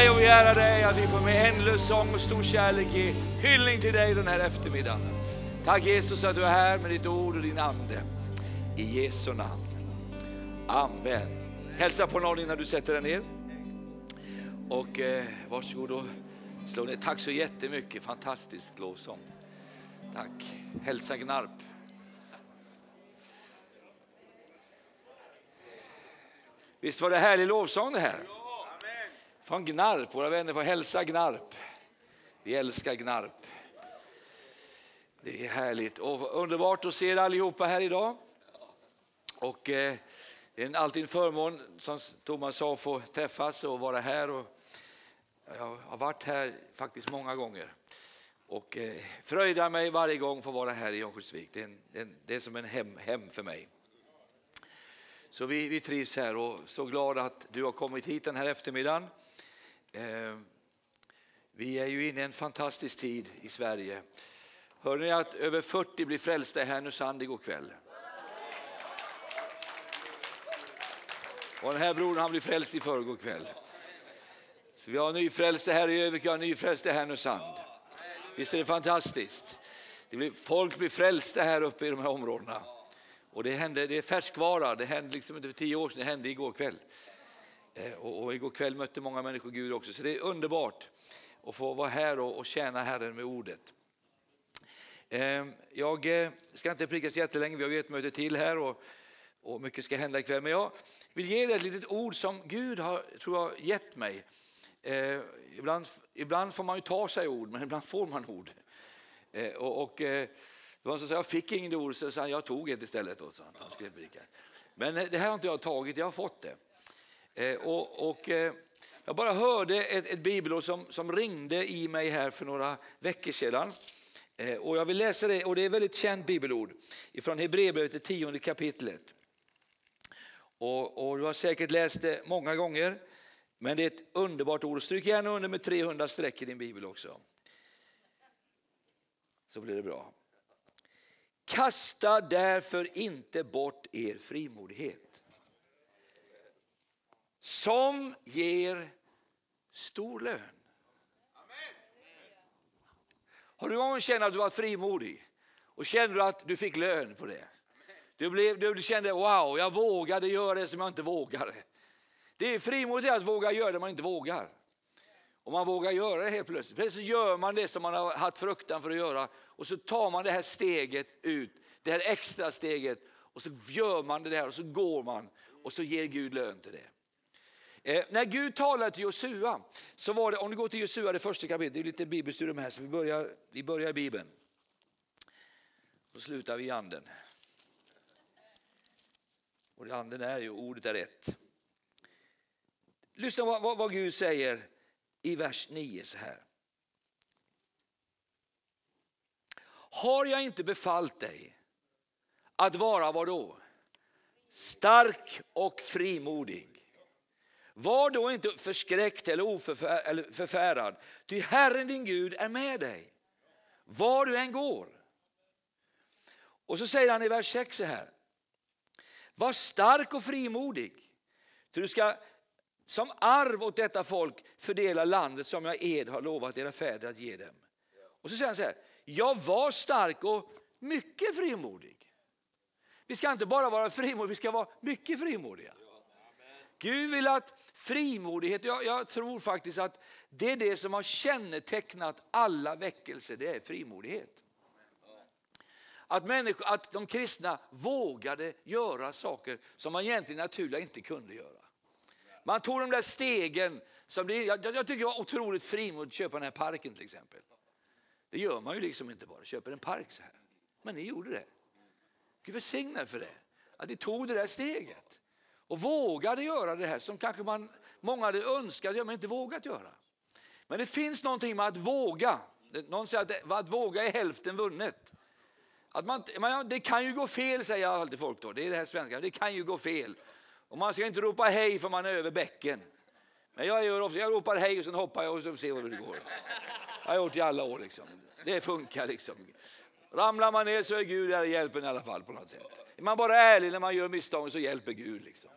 dig och vi ärar dig att vi får med ändlös sång och stor kärlek ge hyllning till dig den här eftermiddagen. Tack Jesus att du är här med ditt ord och din ande. I Jesu namn. Amen. Hälsa på någon innan du sätter dig ner. Och eh, varsågod och slå ner. Tack så jättemycket, fantastisk lovsång. Tack. Hälsa Gnarp. Visst var det härlig lovsång det här? Från Gnarp, våra vänner får hälsa Gnarp. Vi älskar Gnarp. Det är härligt och underbart att se er allihopa här idag. Och, eh, det är alltid en förmån, som Thomas sa, att få träffas och vara här. Och jag har varit här faktiskt många gånger och eh, fröjdar mig varje gång att vara här i Örnsköldsvik. Det, är det är som en hem, hem för mig. Så vi, vi trivs här och så glad att du har kommit hit den här eftermiddagen. Eh, vi är ju inne i en fantastisk tid i Sverige. Hörde ni att över 40 blir frälsta i Härnösand igår kväll? Och den här brodern han blev frälst i förrgår kväll. Så vi har nyfrälsta här i Övik, vi har nyfrälsta i Härnösand. Visst är det fantastiskt? Det blir, folk blir frälsta här uppe i de här områdena. Och det, hände, det är färskvara, det hände liksom inte för tio år sedan, det hände igår kväll. Eh, och, och igår kväll mötte många människor Gud också, så det är underbart att få vara här och, och tjäna Herren med ordet. Ehm, eh, jag ska inte pricka så jättelänge, vi har ju ett möte till här och, och mycket ska hända ikväll. Men jag vill ge dig ett litet ord som Gud har tror jag, gett mig. Eh, ibland, ibland får man ju ta sig ord, men ibland får man ord. Eh, och, och eh, det var som sa, jag fick inget ord, så sa jag tog ett istället. Och så, han han skrev Men eh, det här har inte jag tagit, jag har fått det. Eh, och, och eh, jag bara hörde ett, ett bibelord som, som ringde i mig här för några veckor sedan. Eh, och jag vill läsa det, och det är ett väldigt känt bibelord från Hebreerbrevet, det tionde kapitlet. Och, och, du har säkert läst det många gånger, men det är ett underbart ord. Stryk gärna under med 300 streck i din bibel också. Så blir det bra. Kasta därför inte bort er frimodighet. Som ger stor lön. Har du någon gång känt att du varit frimodig och känner du att du fick lön på det? Du, blev, du kände wow, jag vågade göra det som jag inte vågade. Det är frimodigt att våga göra det man inte vågar. Och man vågar göra det helt plötsligt. Plötsligt gör man det som man har haft fruktan för att göra och så tar man det här steget ut, det här extra steget och så gör man det där och så går man och så ger Gud lön till det. Eh, när Gud talade till Josua, så var det, om du går till Josua det första kapitlet, det är lite bibelstudium här så vi börjar, vi börjar i Bibeln. Och slutar vi i anden. Och anden är ju, ordet är rätt. Lyssna vad, vad, vad Gud säger i vers 9 så här. Har jag inte befallt dig att vara vad då? Stark och frimodig. Var då inte förskräckt eller förfärad, ty Herren din Gud är med dig, var du än går. Och så säger han i vers 6 så här. Var stark och frimodig, ty du ska som arv åt detta folk fördela landet som jag ed har lovat era fäder att ge dem. Och så säger han så här, jag var stark och mycket frimodig. Vi ska inte bara vara frimodiga, vi ska vara mycket frimodiga. Gud vill att frimodighet, jag, jag, tror faktiskt att det är det som har kännetecknat alla väckelser, det är frimodighet. Att, människor, att de kristna vågade göra saker som man egentligen naturligt inte kunde göra. Man tog de där stegen. Som det, jag, jag tycker det var otroligt frimodigt att köpa den här parken till exempel. Det gör man ju liksom inte bara, köper en park så här. Men ni gjorde det. Gud välsigne för det. Att ni tog det där steget. Och vågade göra det här som kanske man, många hade önskat göra men inte vågat göra. Men det finns någonting med att våga. Någon säger att, att våga är hälften vunnet. Att man, man, det kan ju gå fel säger jag alltid folk då. Det är det här svenska. Det kan ju gå fel. Och man ska inte ropa hej för man är över bäcken. Men jag gör ofta, jag ropar hej och sen hoppar jag och så ser vi hur det går. Jag har gjort det i alla år liksom. Det funkar liksom. Ramlar man ner så är Gud där och hjälper i alla fall på något sätt. Är man bara ärlig när man gör misstag så hjälper Gud liksom.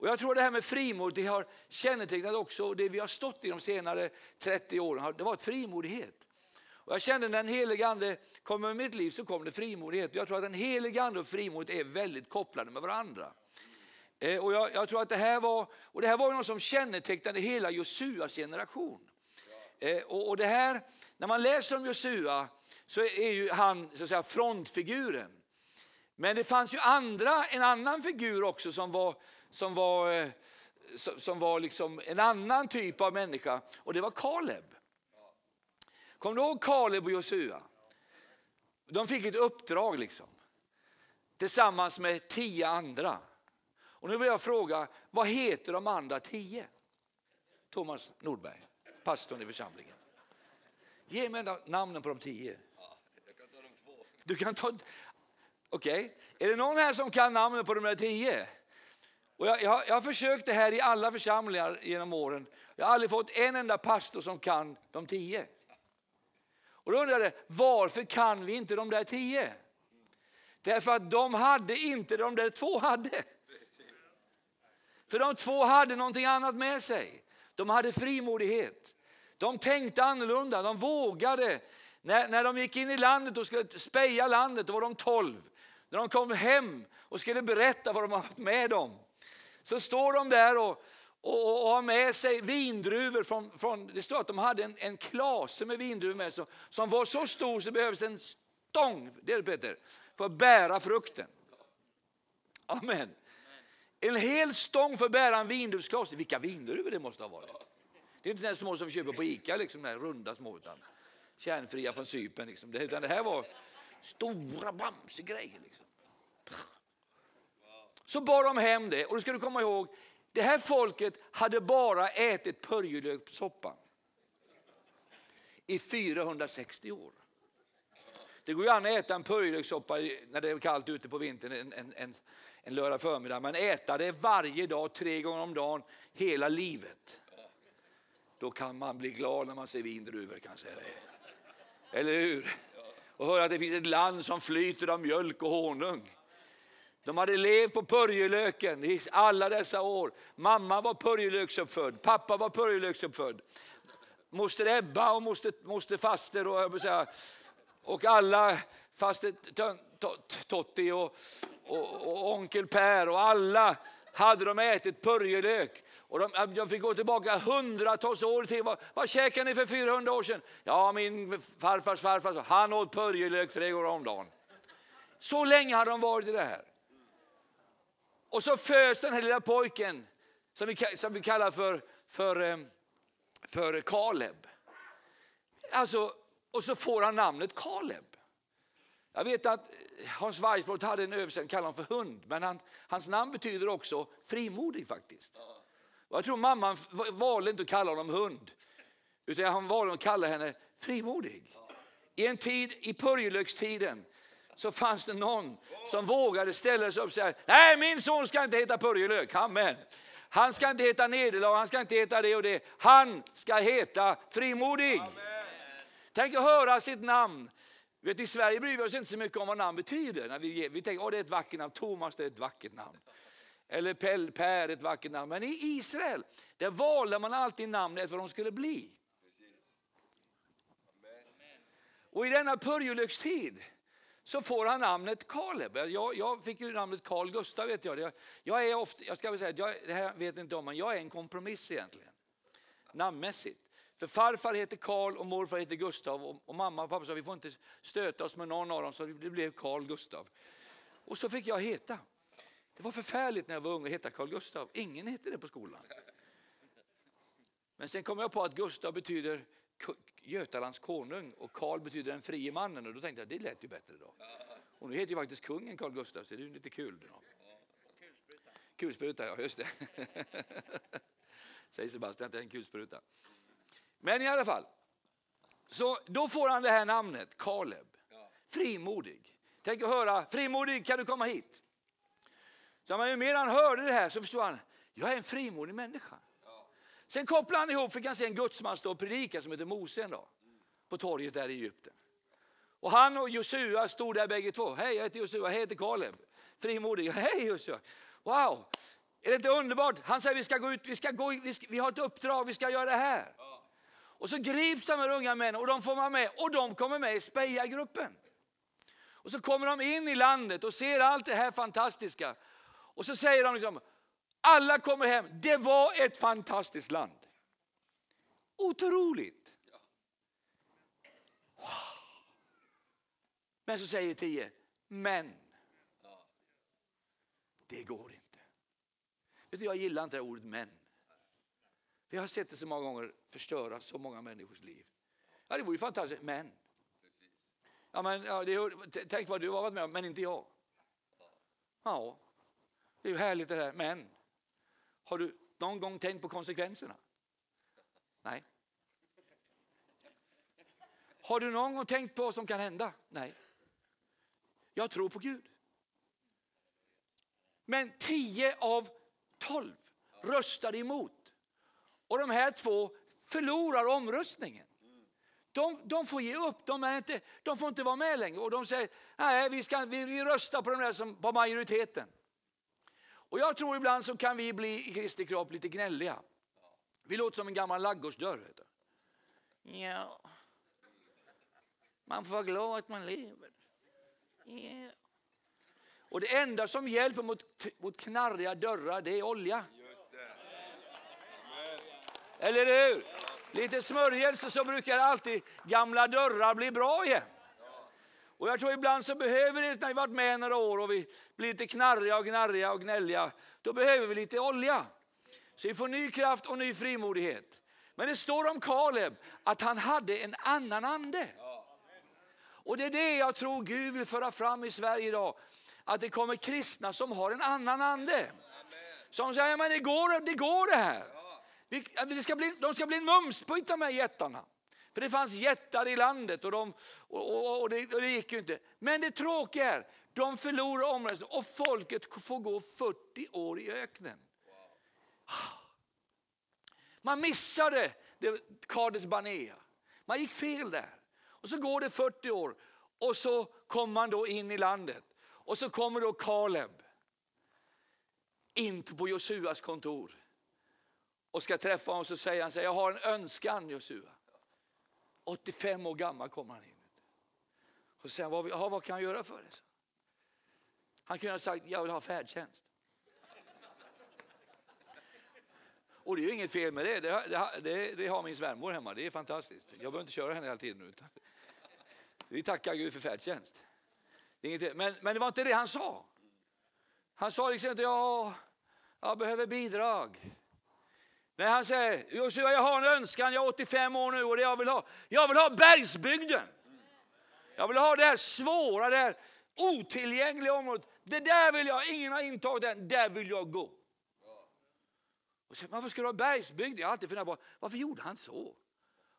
Och jag tror det här med frimod, det har kännetecknat också det vi har stått i de senare 30 åren. Det var ett frimodighet. Och jag kände när den helige ande kom i mitt liv så kom det frimodighet. Jag tror att den helige ande och frimodighet är väldigt kopplade med varandra. Eh, och jag, jag, tror att det här var, och det här var något som kännetecknade hela Josuas generation. Eh, och, och, det här, när man läser om Josua så är ju han så att säga, frontfiguren. Men det fanns ju andra, en annan figur också som var, som var, eh, som var liksom en annan typ av människa och det var Kaleb. Kommer du ihåg Kaleb och Josua? De fick ett uppdrag liksom. Tillsammans med tio andra. Och nu vill jag fråga, vad heter de andra tio? Thomas Nordberg, pastorn i församlingen. Ge mig namnen på de tio. Du kan ta... Okej, okay. är det någon här som kan namnen på de där tio? Och jag, jag, jag har försökt det här i alla församlingar genom åren. Jag har aldrig fått en enda pastor som kan de tio. Och då undrar jag, varför kan vi inte de där tio? Därför att de hade inte de där två hade. För de två hade någonting annat med sig. De hade frimodighet. De tänkte annorlunda, de vågade. När, när de gick in i landet och skulle speja landet, då var de tolv. När de kom hem och skulle berätta vad de hade varit med om, så står de där och, och, och har med sig vindruvor. Från, från, det står att de hade en, en klase med vindruvor med sig som var så stor så det behövdes en stång, det är Peter, för att bära frukten. Amen. En hel stång för att bära en vindruvsklase. Vilka vindruvor det måste ha varit. Det är inte de små som vi köper på Ica, liksom, de runda små, utan kärnfria från Cypern. Liksom. Det, utan det här var stora bamsegrejer. Liksom. Så bar de hem det. Och då ska du komma ihåg, det här folket hade bara ätit purjolökssoppa i 460 år. Det går ju an att äta en purjolökssoppa när det är kallt ute på vintern en, en, en, en lördag förmiddag, men äta det varje dag, tre gånger om dagen, hela livet. Då kan man bli glad när man ser vindruvor kan jag säga det. Eller hur? Och höra att det finns ett land som flyter av mjölk och honung. De hade levt på purjolöken i alla dessa år. Mamma var purjolöksuppfödd, pappa var purjolöksuppfödd. Moster Ebba och moster, moster Faster och, säga, och alla, faster Totti och, och, och, onkel Per och alla hade de ätit purjolök. Och de, de fick gå tillbaka hundratals år till. Vad, vad käkade ni för 400 år sedan? Ja, min farfars farfar, han åt purjolök tre gånger om dagen. Så länge hade de varit i det här. Och så föds den här lilla pojken som vi, som vi kallar för, för, eh, för Kaleb. Alltså, och så får han namnet Kaleb. Jag vet att Hans Weissbrott hade en översättning, kallade honom för hund, men han, hans namn betyder också frimodig faktiskt. Och jag tror mamman valde inte att kalla honom hund, utan han valde att kalla henne frimodig. I en tid, i purjolökstiden, så fanns det någon som vågade ställa sig upp och säga, nej min son ska inte heta purjolök, amen. Han ska inte heta nederlag, han ska inte heta det och det. Han ska heta frimodig. Amen. Tänk att höra sitt namn. Vet, I Sverige bryr vi oss inte så mycket om vad namn betyder. När vi, vi tänker att det är ett vackert namn, Thomas det är ett vackert namn. Eller Pell, Per ett vackert namn. Men i Israel där valde man alltid namn efter vad de skulle bli. Och i denna purjolökstid så får han namnet Kaleb. Jag, jag fick ju namnet Carl Gustav vet jag. Jag är ofta, jag ska väl säga, jag, det här vet inte om, men jag är en kompromiss egentligen. Namnmässigt. För farfar heter Karl och morfar heter Gustav och, och mamma och pappa sa vi får inte stöta oss med någon av dem så det blev Carl Gustav. Och så fick jag heta. Det var förfärligt när jag var ung att heta Carl Gustav. Ingen hette det på skolan. Men sen kom jag på att Gustav betyder Götalands konung och Karl betyder den frie mannen och då tänkte jag det lät ju bättre då. Och nu heter ju faktiskt kungen Carl Gustaf så det är ju lite kul. Då. Kulspruta, ja just det. Säger Sebastian att det är en kulspruta. Men i alla fall, så då får han det här namnet, Kaleb. Frimodig. Tänk att höra, frimodig kan du komma hit? Så men ju mer han hörde det här så förstod han, jag är en frimodig människa. Sen kopplar han ihop, fick han se en gudsman stå och predika som heter Mose en dag. På torget där i Egypten. Och han och Josua stod där bägge två. Hej, jag heter Josua, jag heter Kaleb. Frimodig. Hej Josua. Wow, Är det inte underbart? Han säger vi ska gå ut, vi, ska gå, vi, ska, vi har ett uppdrag, vi ska göra det här. Och så grips de här unga männen och de får vara med och de kommer med i Speja-gruppen. Och så kommer de in i landet och ser allt det här fantastiska. Och så säger de liksom, alla kommer hem, det var ett fantastiskt land. Otroligt. Wow. Men så säger tio, men det går inte. Vet du, jag gillar inte ordet men. Vi har sett det så många gånger förstöra så många människors liv. Ja, det vore ju fantastiskt, men. Ja, men ja, det, tänk vad du har varit med om, men inte jag. Ja, det är ju härligt det där, men. Har du någon gång tänkt på konsekvenserna? Nej. Har du någon gång tänkt på vad som kan hända? Nej. Jag tror på Gud. Men tio av 12 röstade emot. Och de här två förlorar omröstningen. De, de, får ge upp, de, är inte, de får inte vara med längre. Och de säger, nej vi, ska, vi, vi röstar på, de där som, på majoriteten. Och jag tror ibland så kan vi bli i Kristi kropp lite gnälliga. Vi låter som en gammal laggårdsdörr. Ja. Man får vara glad att man lever. Ja. Och det enda som hjälper mot, mot knarriga dörrar det är olja. Eller hur? Lite smörjelse så brukar alltid gamla dörrar bli bra igen. Och jag tror ibland så behöver det, när vi varit med några år och vi blir lite knarriga och gnarriga och gnälliga, då behöver vi lite olja. Så vi får ny kraft och ny frimodighet. Men det står om Kaleb att han hade en annan ande. Och det är det jag tror Gud vill föra fram i Sverige idag. Att det kommer kristna som har en annan ande. Som säger, men det går det, går det här. Det ska bli, de ska bli en mumsbit de här jättarna. För det fanns jättar i landet och, de, och, och, och, det, och, det, gick ju inte. Men det tråkiga är, de förlorar omröstningen och folket får gå 40 år i öknen. Ah. Man missade Kades Banea. Man gick fel där. Och så går det 40 år och så kommer man då in i landet. Och så kommer då Kaleb in på Josuas kontor och ska träffa honom så säger han så här, jag har en önskan Josua. 85 år gammal kom han in. Och så säger han, vad, vad kan jag göra för dig? Han kunde ha sagt, jag vill ha färdtjänst. Och det är ju inget fel med det. Det, det, det, det har min svärmor hemma. Det är fantastiskt. Jag behöver inte köra henne hela tiden. Utan vi tackar Gud för färdtjänst. Det är inget, men, men det var inte det han sa. Han sa liksom inte, ja, jag behöver bidrag. Nej, han säger, Josua jag har en önskan, jag är 85 år nu och det jag vill ha, jag vill ha bergsbygden. Jag vill ha det här svåra, det här otillgängliga området. Det där vill jag, ingen har intagit än, där vill jag gå. Och så, varför skulle du ha bergsbygd? Jag har alltid funderat på, varför gjorde han så?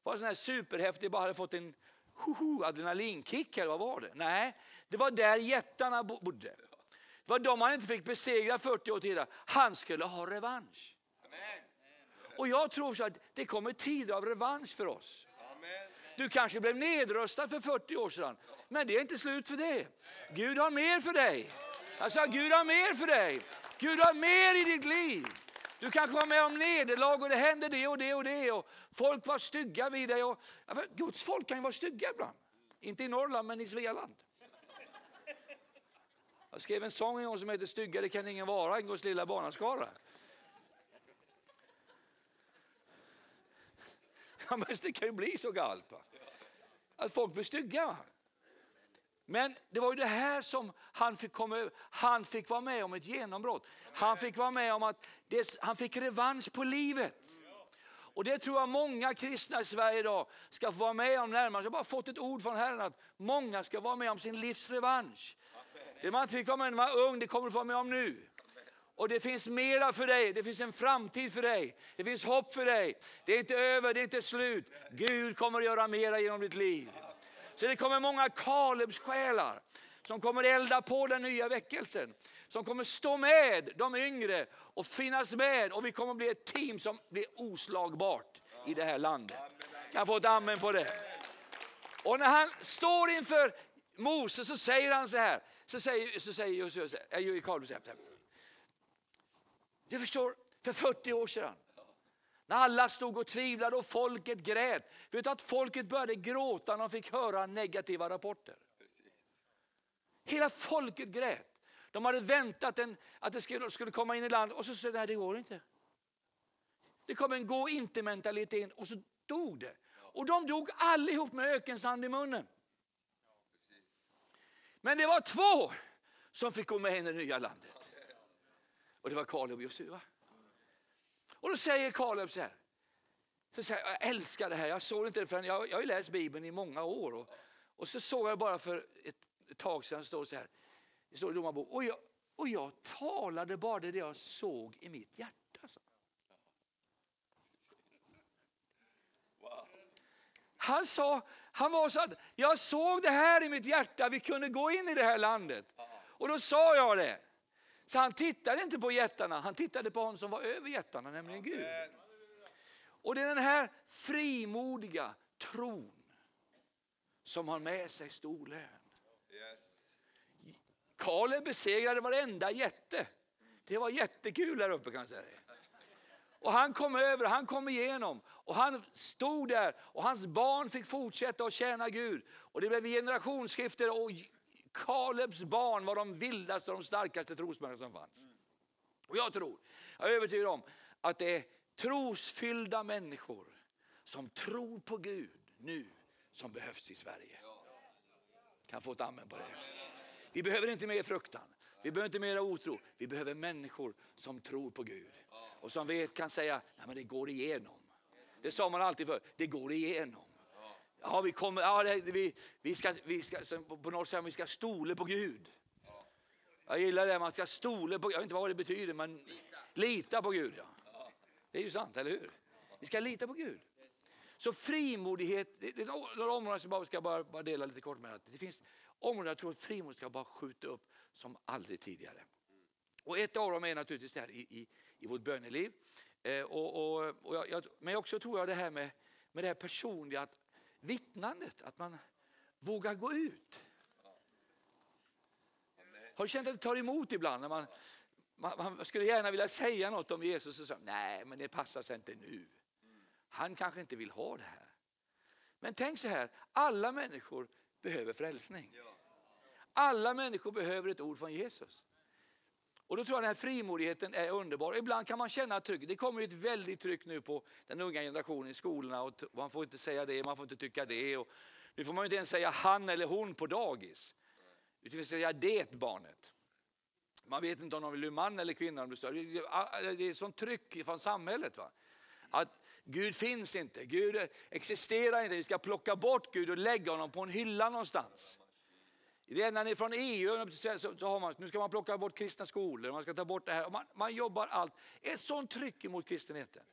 Var det sån här superhäftig, bara hade fått en hoho, adrenalinkick eller vad var det? Nej, det var där jättarna bodde. Det var de han inte fick besegra 40 år tidigare. Han skulle ha revansch. Amen. Och jag tror så att det kommer tider av revansch för oss. Du kanske blev nedröstad för 40 år sedan, men det är inte slut för det. Gud har mer för dig. Jag sa Gud har mer för dig. Gud har mer i ditt liv. Du kanske var med om nederlag och det hände det och det och det. Och folk var stygga vid dig. Och, Guds folk kan ju vara stygga ibland. Inte i Norrland men i Svealand. Jag skrev en sång en gång som heter Styggare kan ingen vara en Guds lilla barnaskara. Ja, men det kan ju bli så galet. Va? Att folk blir stygga. Men det var ju det här som han fick komma över. Han fick vara med om ett genombrott. Han fick vara med om att det, han fick revansch på livet. Och det tror jag många kristna i Sverige idag ska få vara med om närmast. Jag har bara fått ett ord från Herren att många ska vara med om sin livs revansch. Det man inte fick vara med om när man var ung, det kommer du få vara med om nu. Och det finns mera för dig, det finns en framtid för dig, det finns hopp för dig. Det är inte över, det är inte slut. Gud kommer att göra mera genom ditt liv. Så det kommer många Kalebs själar som kommer elda på den nya väckelsen. Som kommer stå med de yngre och finnas med och vi kommer bli ett team som blir oslagbart i det här landet. Jag få ett amen på det. Och när han står inför Moses så säger han så här, så säger, så säger Josua, eh, Kaleb så här, du förstår, för 40 år sedan. När alla stod och tvivlade och folket grät. Vet du att folket började gråta när de fick höra negativa rapporter? Hela folket grät. De hade väntat en, att det skulle, skulle komma in i landet och så sa de, det går inte. Det kom en gå inte mentalitet in och så dog det. Och de dog allihop med ökensand i munnen. Men det var två som fick gå med in i det nya landet. Och det var Kaleb och Josua. Och då säger Kaleb så här. Så säger, jag älskar det här, jag såg inte det förrän, jag, jag har ju läst Bibeln i många år. Och, och så såg jag bara för ett, ett tag sedan, står så här, det står i Domarbok, och jag, och jag talade bara det jag såg i mitt hjärta. Så. Han sa, han var så att jag såg det här i mitt hjärta, vi kunde gå in i det här landet. Och då sa jag det. Så han tittade inte på jättarna, han tittade på honom som var över jättarna, nämligen Gud. Och det är den här frimodiga tron som har med sig stor lön. Kaleb besegrade varenda jätte. Det var jättekul där uppe kan jag säga. Och han kom över, han kom igenom och han stod där och hans barn fick fortsätta att tjäna Gud. Och det blev generationsskifte och Kalebs barn var de vildaste och de starkaste trosmän som fanns. Och jag tror, jag är övertygad om att det är trosfyllda människor som tror på Gud nu som behövs i Sverige. Kan få ett amen på det. Vi behöver inte mer fruktan. Vi behöver inte mer otro. Vi behöver människor som tror på Gud. Och som vet kan säga, nej men det går igenom. Det sa man alltid för, det går igenom. Ja, vi kommer, ja, det, vi, vi ska, vi ska, på något sätt, vi ska stole på Gud. Jag gillar det, man ska stole på, jag vet inte vad det betyder, men lita på Gud. Ja. Det är ju sant, eller hur? Vi ska lita på Gud. Så frimodighet, det är några områden som jag ska bara, bara dela lite kort med. Det finns områden jag tror att frimodighet ska bara skjuta upp som aldrig tidigare. Och ett av dem är naturligtvis det här i, i, i vårt böneliv. Eh, och, och, och jag, men också tror jag det här med, med det här personliga, att vittnandet, att man vågar gå ut. Har du känt att det tar emot ibland när man, man, man skulle gärna vilja säga något om Jesus och säga nej men det passar sig inte nu. Han kanske inte vill ha det här. Men tänk så här, alla människor behöver frälsning. Alla människor behöver ett ord från Jesus. Och då tror jag den här frimodigheten är underbar. Ibland kan man känna tryck. Det kommer ett väldigt tryck nu på den unga generationen i skolorna. Och man får inte säga det, man får inte tycka det. Och nu får man inte ens säga han eller hon på dagis. Utan vi ska säga det barnet. Man vet inte om de vill bli man eller kvinna. Det är ett sånt tryck från samhället. Va? Att Gud finns inte, Gud existerar inte. Vi ska plocka bort Gud och lägga honom på en hylla någonstans. Det när ni är från EU så har man, nu ska man plocka bort kristna skolor, man ska ta bort det här. Man, man jobbar allt. Ett sånt tryck emot kristenheten.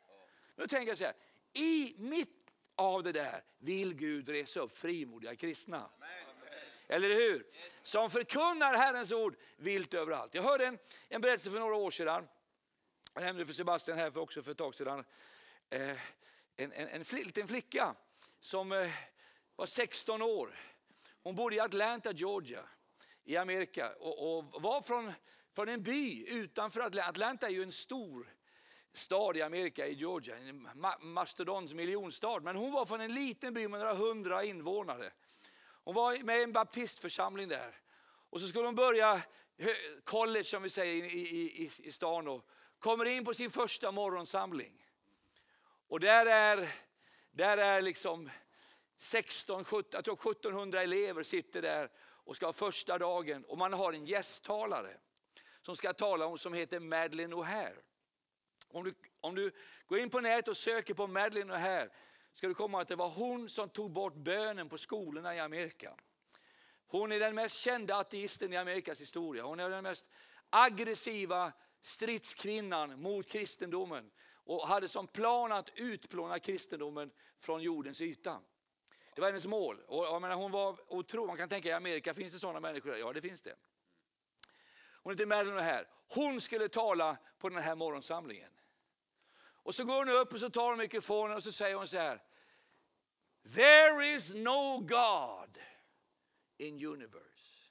Nu tänker jag så här, i mitt av det där vill Gud resa upp frimodiga kristna. Eller hur? Som förkunnar Herrens ord vilt överallt. Jag hörde en, en berättelse för några år sedan. Jag nämnde för Sebastian här för också för ett tag sedan. Eh, en, en, en liten flicka som eh, var 16 år hon bodde i Atlanta, Georgia i Amerika och, och var från, från en by utanför Atlanta. Atlanta är ju en stor stad i Amerika, i Georgia, en mastodons miljonstad. Men hon var från en liten by med några hundra invånare. Hon var med i en baptistförsamling där. Och så skulle hon börja college som vi säger i, i, i stan och kommer in på sin första morgonsamling. Och där är, där är liksom 16, 17, jag tror 1700 elever sitter där och ska ha första dagen och man har en gästtalare som ska tala om som heter Madeleine O'Hare. Om du, om du går in på nätet och söker på Madeleine O'Hare ska du komma att det var hon som tog bort bönen på skolorna i Amerika. Hon är den mest kända ateisten i Amerikas historia. Hon är den mest aggressiva stridskvinnan mot kristendomen och hade som plan att utplåna kristendomen från jordens yta. Det var hennes mål. Och jag menar, hon var otro. Man kan tänka i Amerika, finns det sådana människor? Ja, det finns det. Hon heter Marilyn här. Hon skulle tala på den här morgonsamlingen. Och så går hon upp och så tar hon mikrofonen och så säger hon så här. There is no God in universe.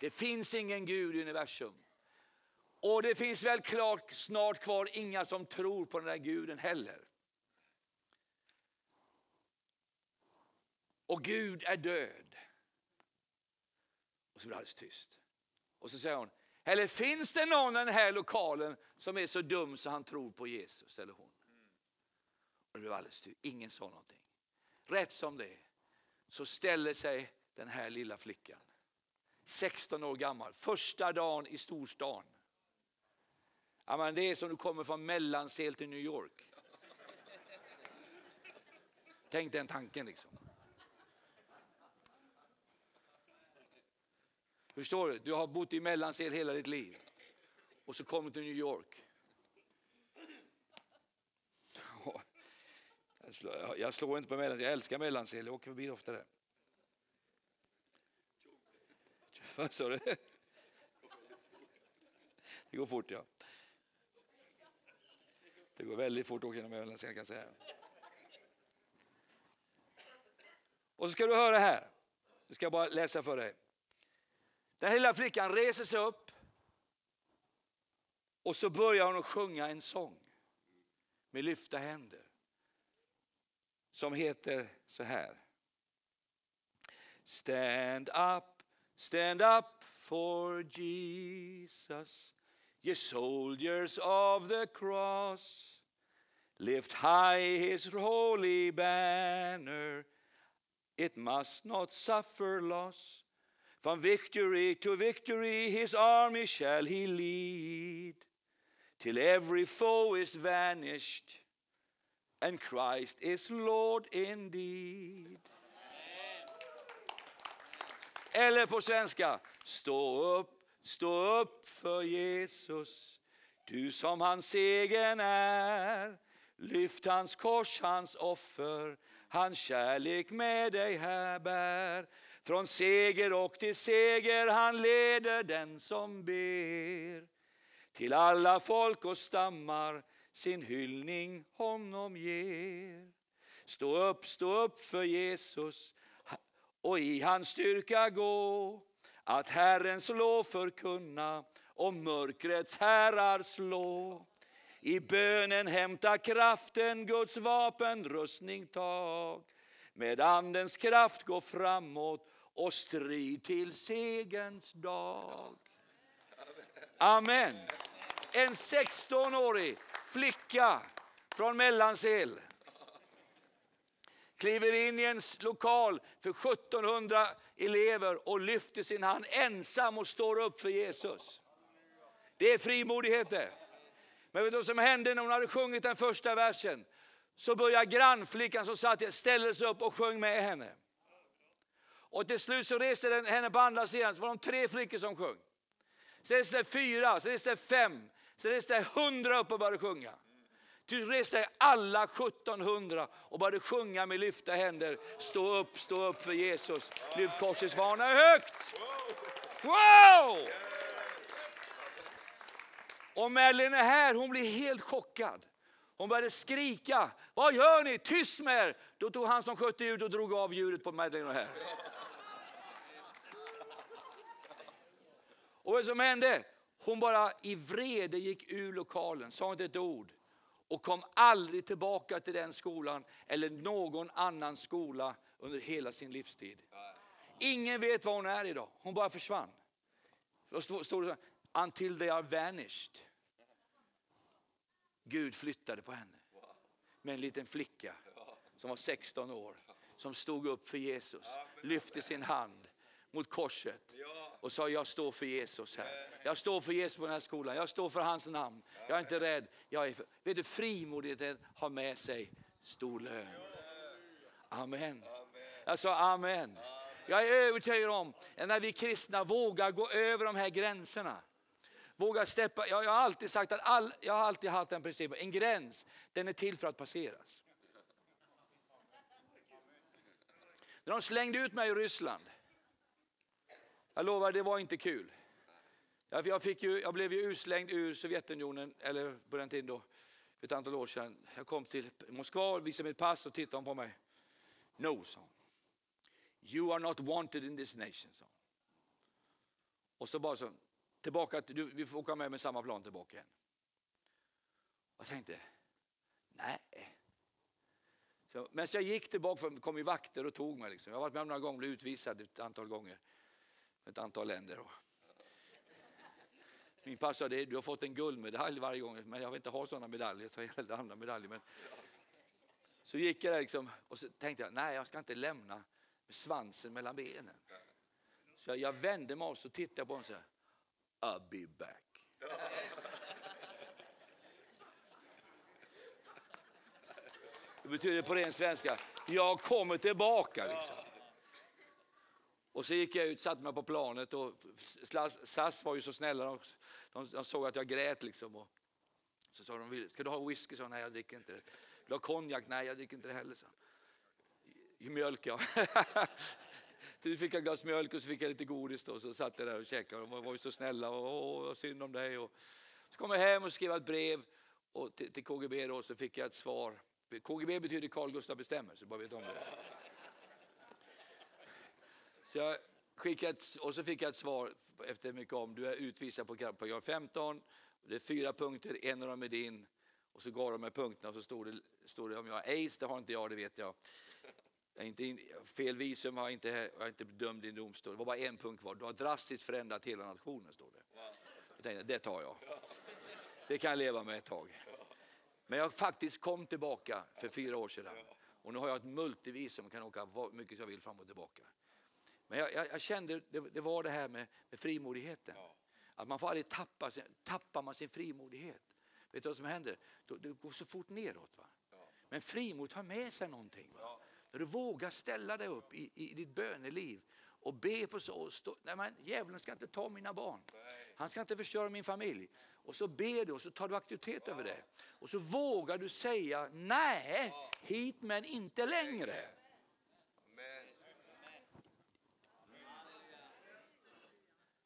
Det finns ingen Gud i universum. Och det finns väl klart snart kvar inga som tror på den där guden heller. Och Gud är död. Och så blir det alldeles tyst. Och så säger hon, eller finns det någon i den här lokalen som är så dum så han tror på Jesus eller hon? Och det blev alldeles tyst, ingen sa någonting. Rätt som det är så ställer sig den här lilla flickan, 16 år gammal, första dagen i storstan. Ja, men det är som du kommer från Mellansel till New York. Tänk den tanken liksom. Förstår du? Du har bott i Mellansel hela ditt liv och så kommer du till New York. Jag slår, jag slår inte på Mellansel, jag älskar Mellansel, jag åker förbi ofta där. Vad sa du? Det går fort ja. Det går väldigt fort att åka genom Mellansel kan jag säga. Och så ska du höra här. Nu ska jag bara läsa för dig. Den lilla flickan reser sig upp och så börjar hon att sjunga en sång med lyfta händer som heter så här. Stand up, stand up for Jesus, ye soldiers of the cross. Lift high his holy banner, it must not suffer loss. From victory to victory his army shall he lead, till every foe is vanished and Christ is Lord indeed. Eller på svenska, stå upp, stå upp för Jesus, du som hans segern är. Lyft hans kors, hans offer, hans kärlek med dig här bär. Från seger och till seger han leder den som ber. Till alla folk och stammar sin hyllning honom ger. Stå upp, stå upp för Jesus och i hans styrka gå. Att Herrens lov förkunna och mörkrets herrar slå. I bönen hämta kraften, Guds vapen, rustning tag. Med andens kraft gå framåt och strid till segens dag. Amen. En 16-årig flicka från Mellansel kliver in i en lokal för 1700 elever och lyfter sin hand ensam och står upp för Jesus. Det är frimodighet det. Men vet du vad som hände när hon hade sjungit den första versen? Så började grannflickan som satt ställde sig upp och sjöng med henne. Och till slut så reste den henne på andra sidan, så var de tre flickor som sjöng. Sen reste det fyra, sen reste det fem, sen reste det hundra upp och började sjunga. Till reste alla 1700 och började sjunga med lyfta händer. Stå upp, stå upp för Jesus. Lyft korsets fana högt. Wow! Och Madeleine är här, hon blir helt chockad. Hon började skrika. Vad gör ni? Tyst med er! Då tog han som skötte ljudet och drog av ljudet på Madeleine och här. Och vad som hände? Hon bara i vrede gick ur lokalen, sa inte ett ord och kom aldrig tillbaka till den skolan eller någon annan skola under hela sin livstid. Ingen vet var hon är idag. Hon bara försvann. Då står det så här, until they are vanished. Gud flyttade på henne med en liten flicka som var 16 år som stod upp för Jesus, lyfte sin hand mot korset och sa jag står för Jesus här. Jag står för Jesus på den här skolan, jag står för hans namn. Jag är inte rädd. Jag är för... Vet du, frimodigheten har med sig stor lön. Amen. Jag sa amen. Jag är övertygad om när vi kristna vågar gå över de här gränserna, vågar steppa. Jag, jag har alltid sagt att all, jag har alltid haft den principen, en gräns den är till för att passeras. När de slängde ut mig i Ryssland, jag lovar det var inte kul. Jag, fick ju, jag blev ju utslängd ur Sovjetunionen, eller på den tiden då, för ett antal år sedan. Jag kom till Moskva, visade mitt pass och tittade på mig. No, sa You are not wanted in this nation, sa Och så bara så, tillbaka, du, vi får åka med med samma plan tillbaka igen. Jag tänkte, nej. Så, men så jag gick tillbaka, för kom ju vakter och tog mig. Liksom. Jag har varit med om några gånger, blivit utvisad ett antal gånger. Ett antal länder. Min pastor sa, du har fått en guldmedalj varje gång, men jag vill inte ha sådana medaljer, Jag hellre andra medaljer. Men... Så gick jag där liksom, och så tänkte jag, nej jag ska inte lämna med svansen mellan benen. Så jag vände mig och så tittade jag på honom och sa, I'll be back. Det betyder på ren svenska, jag kommer tillbaka. Liksom. Och så gick jag ut, satte mig på planet och SAS var ju så snälla, de, de, de såg att jag grät liksom. Och så sa de, ska du ha whisky? Så, nej jag dricker inte det. Vill du ha konjak? Nej jag dricker inte det heller. Så. Mjölk ja. Så fick jag ett glas mjölk och så fick jag lite godis då, så satt jag där och käkade. De var ju så snälla och åh, synd om dig. Och så kom jag hem och skrev ett brev och till, till KGB då, så fick jag ett svar. KGB betyder Carl Gustaf bestämmer, så bara vet om det. Så jag skickade ett, och så fick jag ett svar efter mycket om. Du är utvisad på paragraf 15. Det är fyra punkter, en av dem är din. Och så gav de mig punkterna och så stod det, stod det om jag har aids, det har inte jag, det vet jag. jag inte in, fel visum har jag inte, jag inte dömd i en domstol. Det var bara en punkt kvar. Du har drastiskt förändrat hela nationen, står det. Jag tänkte, det tar jag. Det kan jag leva med ett tag. Men jag faktiskt kom tillbaka för fyra år sedan. Och nu har jag ett multivisum och kan åka hur mycket jag vill fram och tillbaka. Men jag, jag, jag kände, det, det, var det här med, med frimodigheten. Ja. Att man får aldrig tappa, tappar man sin frimodighet. Vet du vad som händer? Det går så fort neråt. Va? Ja. Men frimod har med sig någonting. Va? När du vågar ställa dig upp i, i ditt böneliv och be på så. Stå, nej men, djävulen ska inte ta mina barn. Han ska inte förstöra min familj. Och så ber du och så tar du aktivitet ja. över det. Och så vågar du säga nej, hit men inte längre.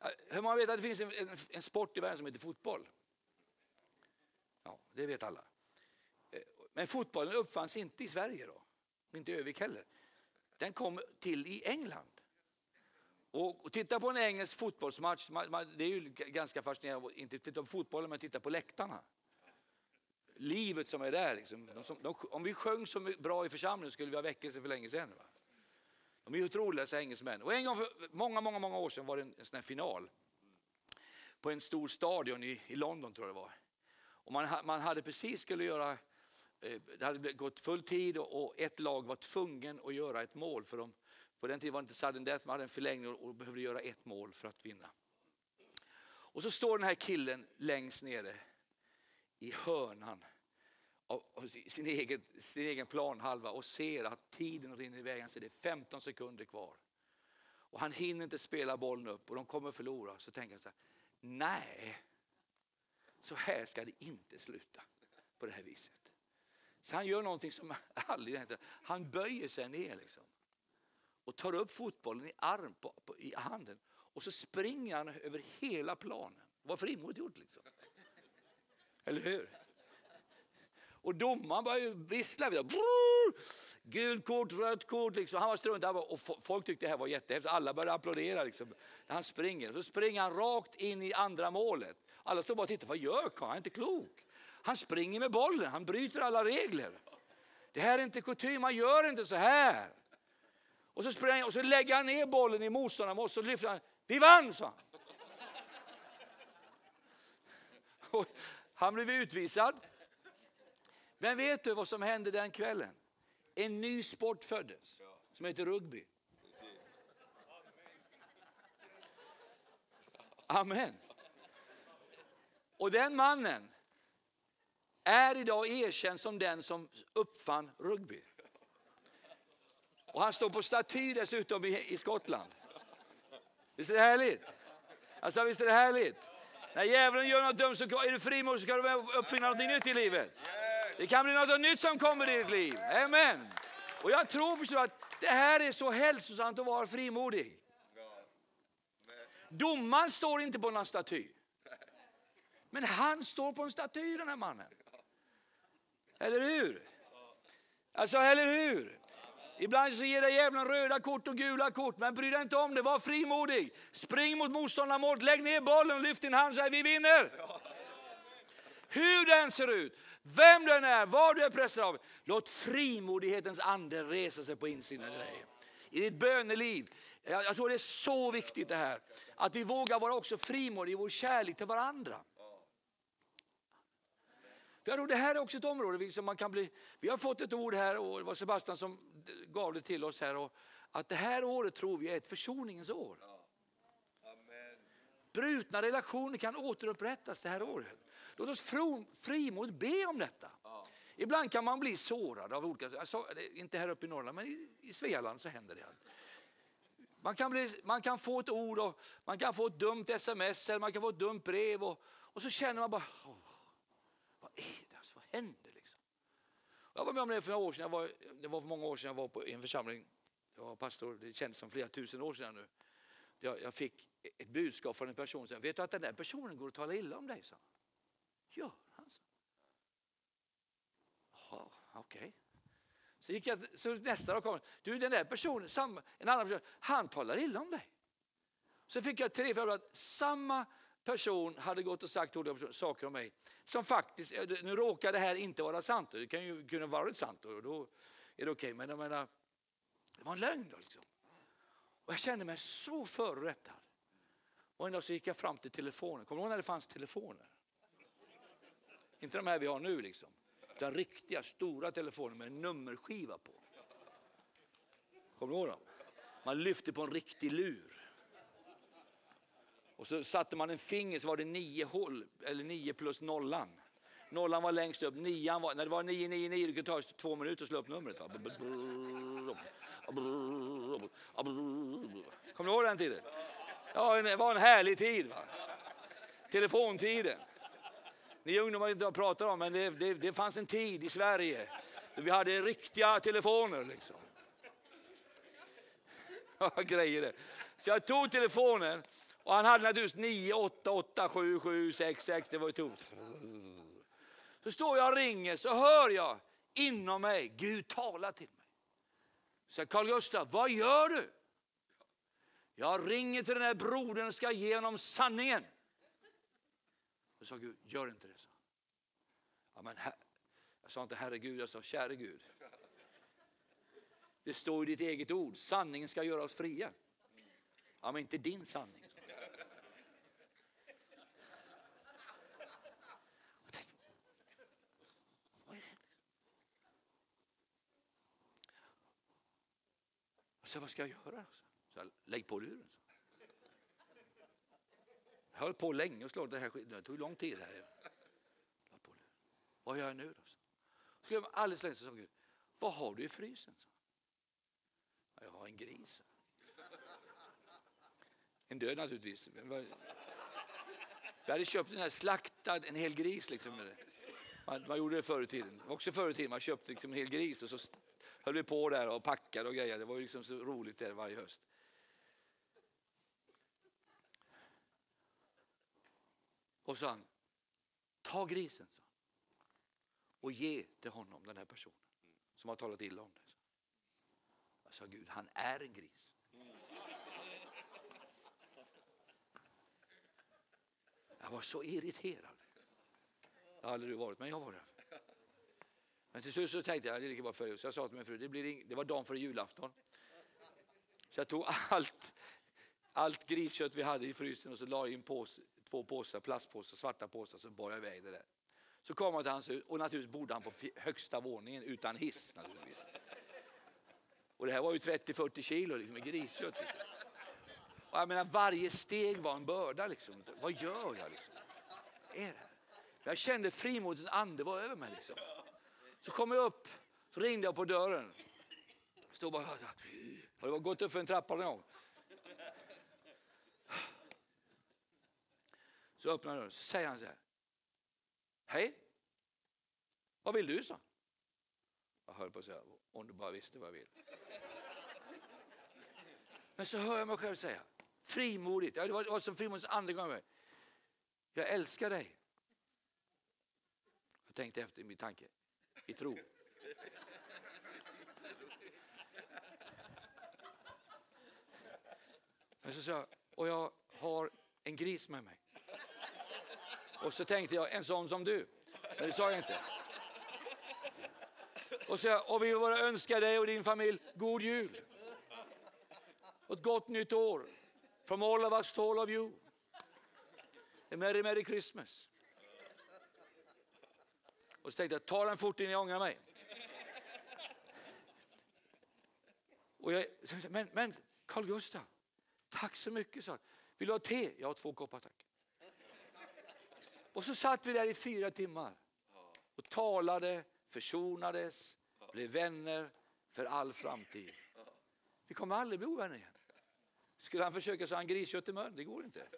Eh, hur många vet att det finns en, en, en sport i världen som heter fotboll? Ja, det vet alla. Eh, men fotbollen uppfanns inte i Sverige då, inte i Övik heller. Den kom till i England. Och titta på en engelsk fotbollsmatch, det är ju ganska fascinerande, inte titta på fotbollen men titta på läktarna. Livet som är där. Liksom. De som, de, om vi sjöng så bra i församlingen skulle vi ha väckelse för länge sedan. Va? De är otroliga dessa engelsmän. Och en gång för många, många, många år sedan var det en, en sån final. På en stor stadion i, i London tror jag det var. Och man, man hade precis skulle göra, eh, det hade gått full tid och, och, ett lag var tvungen att göra ett mål. För de, På den tiden var det inte sudden death, man hade en förlängning och, och behövde göra ett mål för att vinna. Och så står den här killen längst nere i hörnan av sin egen, sin egen planhalva och ser att tiden rinner iväg. Han ser det är 15 sekunder kvar. Och han hinner inte spela bollen upp och de kommer förlora. Så tänker han så här, nej, så här ska det inte sluta på det här viset. Så han gör någonting som aldrig hänt. Han böjer sig ner liksom. och tar upp fotbollen i arm på, på, i handen och så springer han över hela planen. Vad frimodigt gjort liksom. Eller hur? Och domaren började vissla. Gult kort, rött kort. Liksom. Han var strunt. Han var, Och folk tyckte det här var jättehäftigt. Alla började applådera. Liksom. Han springer. Så springer han rakt in i andra målet. Alla står bara och tittar. Vad gör karln? Han är inte klok. Han springer med bollen. Han bryter alla regler. Det här är inte kutym. Man gör inte så här. Och så, springer, och så lägger han ner bollen i motståndaren och så lyfter han. Vi vann, sa han. Och han blev utvisad. Men vet du vad som hände den kvällen? En ny sport föddes som heter rugby. Amen. Och den mannen är idag erkänd som den som uppfann rugby. Och han står på staty dessutom i, Skottland. Visst är det härligt? Alltså, visst är det härligt? När djävulen gör något dumt så är du frimodig så ska du uppfinna något nytt i livet. Det kan bli något nytt som kommer i ditt liv. Amen. Och jag tror förstår att det här är så hälsosamt att vara frimodig. Domaren står inte på någon staty. Men han står på en staty den här mannen. Eller hur? Alltså, eller hur? Ibland så ger dig djävulen röda kort och gula kort, men bry dig inte om det. Var frimodig. Spring mot motståndarmålet, lägg ner bollen, lyft din hand och säg vi vinner. Hur den ser ut, vem den är, vad du är pressad av. Låt frimodighetens ande resa sig på insidan av dig. I ditt böneliv. Jag, jag tror det är så viktigt det här. Att vi vågar vara också frimodiga i vår kärlek till varandra. För jag tror det här är också ett område som man kan bli... Vi har fått ett ord här och det var Sebastian som gav det till oss här. Och att det här året tror vi är ett försoningens år. Brutna relationer kan återupprättas det här året. Låt oss frimodigt be om detta. Ibland kan man bli sårad av olika, alltså, inte här uppe i Norrland, men i, i Svealand så händer det. Man kan, bli, man kan få ett ord, och man kan få ett dumt sms eller man kan få ett dumt brev och, och så känner man bara, oh, vad är det, alltså, vad händer liksom? Jag var med om det för några år sedan, jag var, det var för många år sedan jag var på, i en församling, jag var pastor, det känns som flera tusen år sedan nu. Jag, jag fick ett budskap från en person som sa, vet du att den där personen går och talar illa om dig? Så. Gör han så? Jaha, okej. Okay. Så, gick jag, så nästa dag kom du den där personen, samma, en annan person, han talar illa om dig. Så fick jag tre, fyra att samma person hade gått och sagt saker om mig som faktiskt, eh, nu råkar det här inte vara sant, det kan ju kunna vara sant och då är det okej, okay. men jag menar, det var en lögn. Då liksom. Och jag kände mig så förorättad. Och en dag så gick jag fram till telefonen, kommer du ihåg när det fanns telefoner? Inte de här vi har nu liksom. Utan riktiga stora telefoner med en nummerskiva på. Kommer du ihåg dem? Man lyfte på en riktig lur. Och så satte man en finger så var det nio hål, eller nio plus nollan. Nollan var längst upp, nian var, när det var 999 det kunde ta två minuter att slå upp numret. Va? Kommer du ihåg den tiden? Ja, det var en härlig tid. Va? Telefontiden. Ni ungdomar vet inte vad jag pratar om, men det, det, det fanns en tid i Sverige då vi hade riktiga telefoner. Liksom. Grejer det. Så jag tog telefonen och han hade naturligtvis 9, 8, 8, 7, 7, 6, 6. Det var ju tomt. Så står jag och ringer så hör jag inom mig Gud tala till mig. Så Carl Gustaf, vad gör du? Jag ringer till den här brodern och ska ge honom sanningen. Då sa Gud, gör inte det. Så. Ja, men jag sa inte herregud, jag sa käre Gud. Det står i ditt eget ord, sanningen ska göra oss fria. Ja, men inte din sanning. Så vad ska jag göra? Så jag, lägg på luren. Jag höll på länge och slå det här Det tog lång tid. här. Vad gör jag nu då? Så jag alldeles länge sa Gud, vad har du i frysen? Så. Jag har en gris. En död naturligtvis. Vi hade köpt en här slaktad, en hel gris. Liksom. Man, man gjorde det förr i tiden. Också förr i tiden. Man köpte liksom en hel gris och så höll vi på där och packade och grejer. Det var liksom så roligt där varje höst. Och så han, ta grisen, sa och ge till honom, den här personen som har talat illa om dig. Jag sa Gud, han är en gris. Jag var så irriterad. Det har aldrig du varit, men jag var det. Men till slut så tänkte jag, det är lika bra för dig. Så jag sa till min fru, det, blir det var dagen före julafton. Så jag tog allt, allt griskött vi hade i frysen och så la jag en påse, två påsar, plastpåsar, svarta påsar, så bar jag iväg det där. Så kom han till hans hus och naturligtvis bodde han på högsta våningen utan hiss. Naturligtvis. Och det här var ju 30-40 kilo liksom, med griskött. Liksom. Och jag menar, varje steg var en börda. Liksom. Vad gör jag? Liksom? Är det? Jag kände frimodighetens ande var över mig. Liksom. Så kom jag upp, så ringde jag på dörren. Stod bara, har du gått upp för en trappa någon gång? Så öppnar han dörren så säger han så här. Hej, vad vill du? så? Jag höll på att säga, om du bara visste vad jag vill. Men så hör jag mig själv säga, frimodigt, det var, det var som frimodigt andra gången. Jag älskar dig. Jag tänkte efter i min tanke, i tro. Men så sa jag, och jag har en gris med mig. Och så tänkte jag, en sån som du. Men det sa jag inte. Och, så, och vi vill bara önska dig och din familj god jul. Och ett gott nytt år. From all of us to all of you. A merry, merry Christmas. Och så tänkte jag, ta den fort innan jag ångrar mig. Och jag, men, men Carl Gustaf, tack så mycket. sa Vill du ha te? Jag har två koppar tack. Och så satt vi där i fyra timmar och talade, försonades, blev vänner för all framtid. Vi kommer aldrig bli ovänner igen. Skulle han försöka så han griskött i mun, det går inte.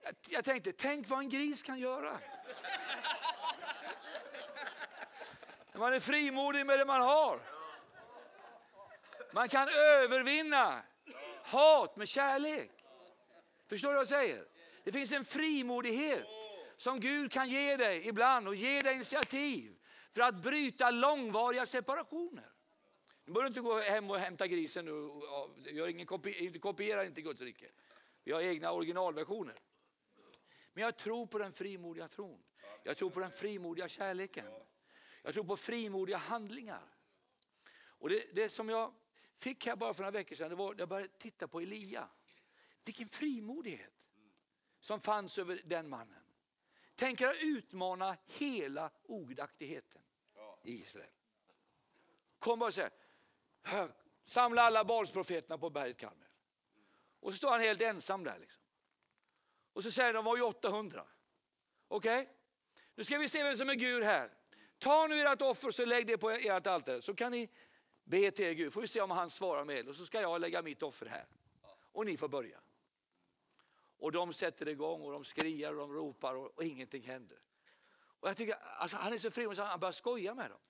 Jag, jag tänkte, tänk vad en gris kan göra. När man är frimodig med det man har. Man kan övervinna hat med kärlek. Förstår du vad jag säger? Det finns en frimodighet som Gud kan ge dig ibland och ge dig initiativ för att bryta långvariga separationer. Nu behöver du inte gå hem och hämta grisen nu. Gör ingen kopi, kopiera inte Guds rike. Vi har egna originalversioner. Men jag tror på den frimodiga tron. Jag tror på den frimodiga kärleken. Jag tror på frimodiga handlingar. Och det, det som jag fick här bara för några veckor sedan, det var jag började titta på Elia. Vilken frimodighet som fanns över den mannen. Tänk er att utmana hela ogudaktigheten i Israel. Kom bara och säg, samla alla Balsprofeterna på berget Karmel. Och så står han helt ensam där. Liksom. Och så säger de, var ju 800. Okej, okay? nu ska vi se vem som är Gud här. Ta nu ert offer och så lägg det på ert altare så kan ni be till er Gud. Får vi se om han svarar med och så ska jag lägga mitt offer här. Och ni får börja. Och de sätter igång och de skriar och de ropar och, och ingenting händer. Och jag tycker, alltså, han är så frimodig så han börjar skoja med dem.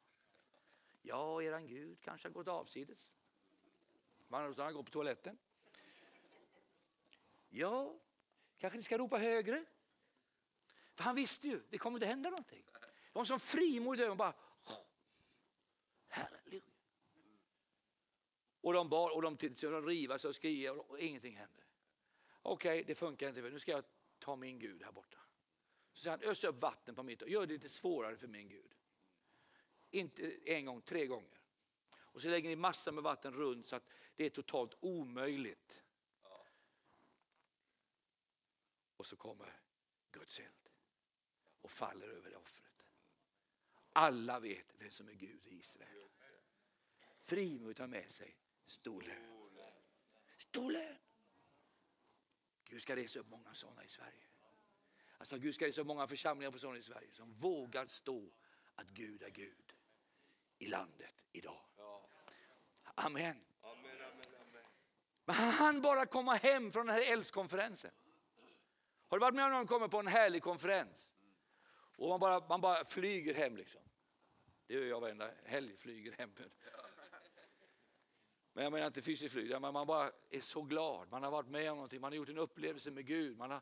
Ja, eran Gud kanske har gått avsides. Man han går på toaletten. Ja, kanske ni ska ropa högre. För han visste ju, det kommer inte hända någonting. De var som frimodigt och bara, halleluja. Och de bar och de, de riva sig och skriva och ingenting hände. Okej, okay, det funkar inte. Nu ska jag ta min Gud här borta. Så säger han, ös upp vatten på mitt och gör det lite svårare för min Gud. Inte en gång, tre gånger. Och så lägger ni massor med vatten runt så att det är totalt omöjligt. Och så kommer Guds eld och faller över det offret. Alla vet vem som är Gud i Israel. Frimodigt har med sig stor lön. Stor lön. Gud ska resa upp många sådana i Sverige. Alltså Gud ska resa upp många församlingar på sådana i Sverige som vågar stå att Gud är Gud i landet idag. Amen. Men han bara komma hem från den här eldskonferensen. Har du varit med om någon kommer på en härlig konferens? Och man bara, man bara flyger hem liksom. Det gör jag varenda helg, flyger hem. Men jag menar inte fysiskt flyg, men man bara är så glad. Man har varit med om någonting, man har gjort en upplevelse med Gud. Man har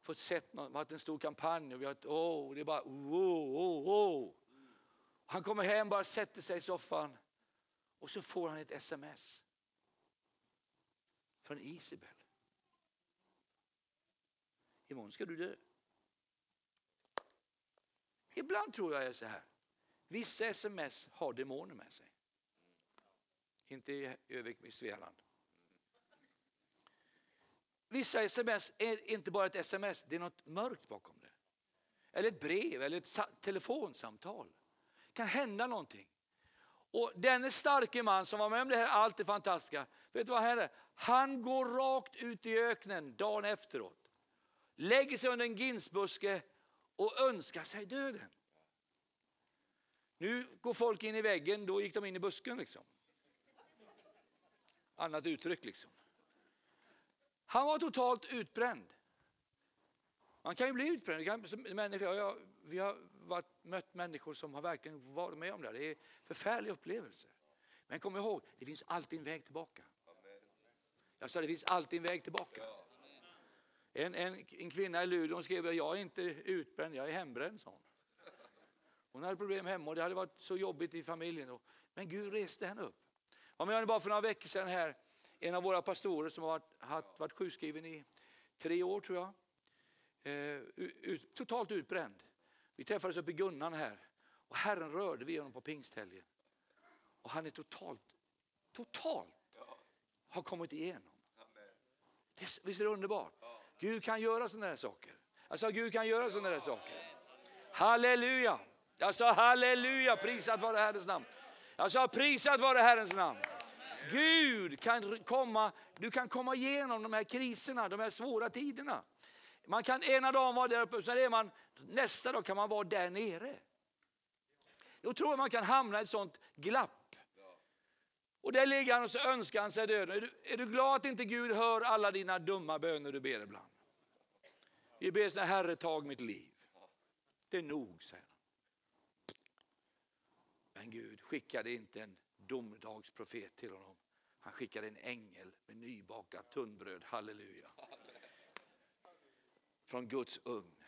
fått sett man har haft en stor kampanj och vi har, oh, det är bara oh, oh, oh. Han kommer hem, bara sätter sig i soffan och så får han ett sms från Isabel. Imorgon ska du dö. Ibland tror jag är så här. Vissa sms har demoner med sig. Inte i Övik i Svealand. Vissa sms är inte bara ett sms, det är något mörkt bakom det. Eller ett brev eller ett telefonsamtal. Det kan hända någonting. Och denne starke man som var med om det här allt det fantastiska, vet du vad här? Han går rakt ut i öknen dagen efteråt. Lägger sig under en ginsbuske och önskar sig döden. Nu går folk in i väggen, då gick de in i busken. liksom. Annat uttryck liksom. Han var totalt utbränd. Man kan ju bli utbränd. Kan, människor, jag, vi har varit, mött människor som har verkligen varit med om det. Det är förfärliga upplevelser. Men kom ihåg, det finns alltid en väg tillbaka. Jag sa det finns alltid en väg tillbaka. En, en, en kvinna i Luleå skrev att jag är inte utbränd, jag är hembränd. Sån. hon. hon hade problem hemma och det hade varit så jobbigt i familjen. Men Gud reste henne upp. Jag bara för några veckor sedan här en av våra pastorer som har varit, haft, varit sjukskriven i tre år tror jag. Eh, ut, totalt utbränd. Vi träffades uppe i Gunnan här och Herren rörde vid honom på pingsthelgen. Och han är totalt, totalt har kommit igenom. Visst är det underbart? Gud kan göra sådana här saker. Alltså Gud kan göra sådana här saker. Halleluja! Jag sa halleluja, prisat vare Herrens namn. Jag sa prisat vare Herrens namn. Gud kan komma, du kan komma igenom de här kriserna, de här svåra tiderna. Man kan ena dagen vara där uppe, sen är man, nästa dag kan man vara där nere. Då tror jag man kan hamna i ett sånt glapp. Och där ligger han och så önskar han sig döden. Är du, är du glad att inte Gud hör alla dina dumma böner du ber ibland? Vi ber såna Herre tag mitt liv. Det är nog, säger han. Men Gud skickade inte en domedagsprofet till honom. Han skickade en ängel med nybakat tunnbröd, halleluja. Från Guds ugn.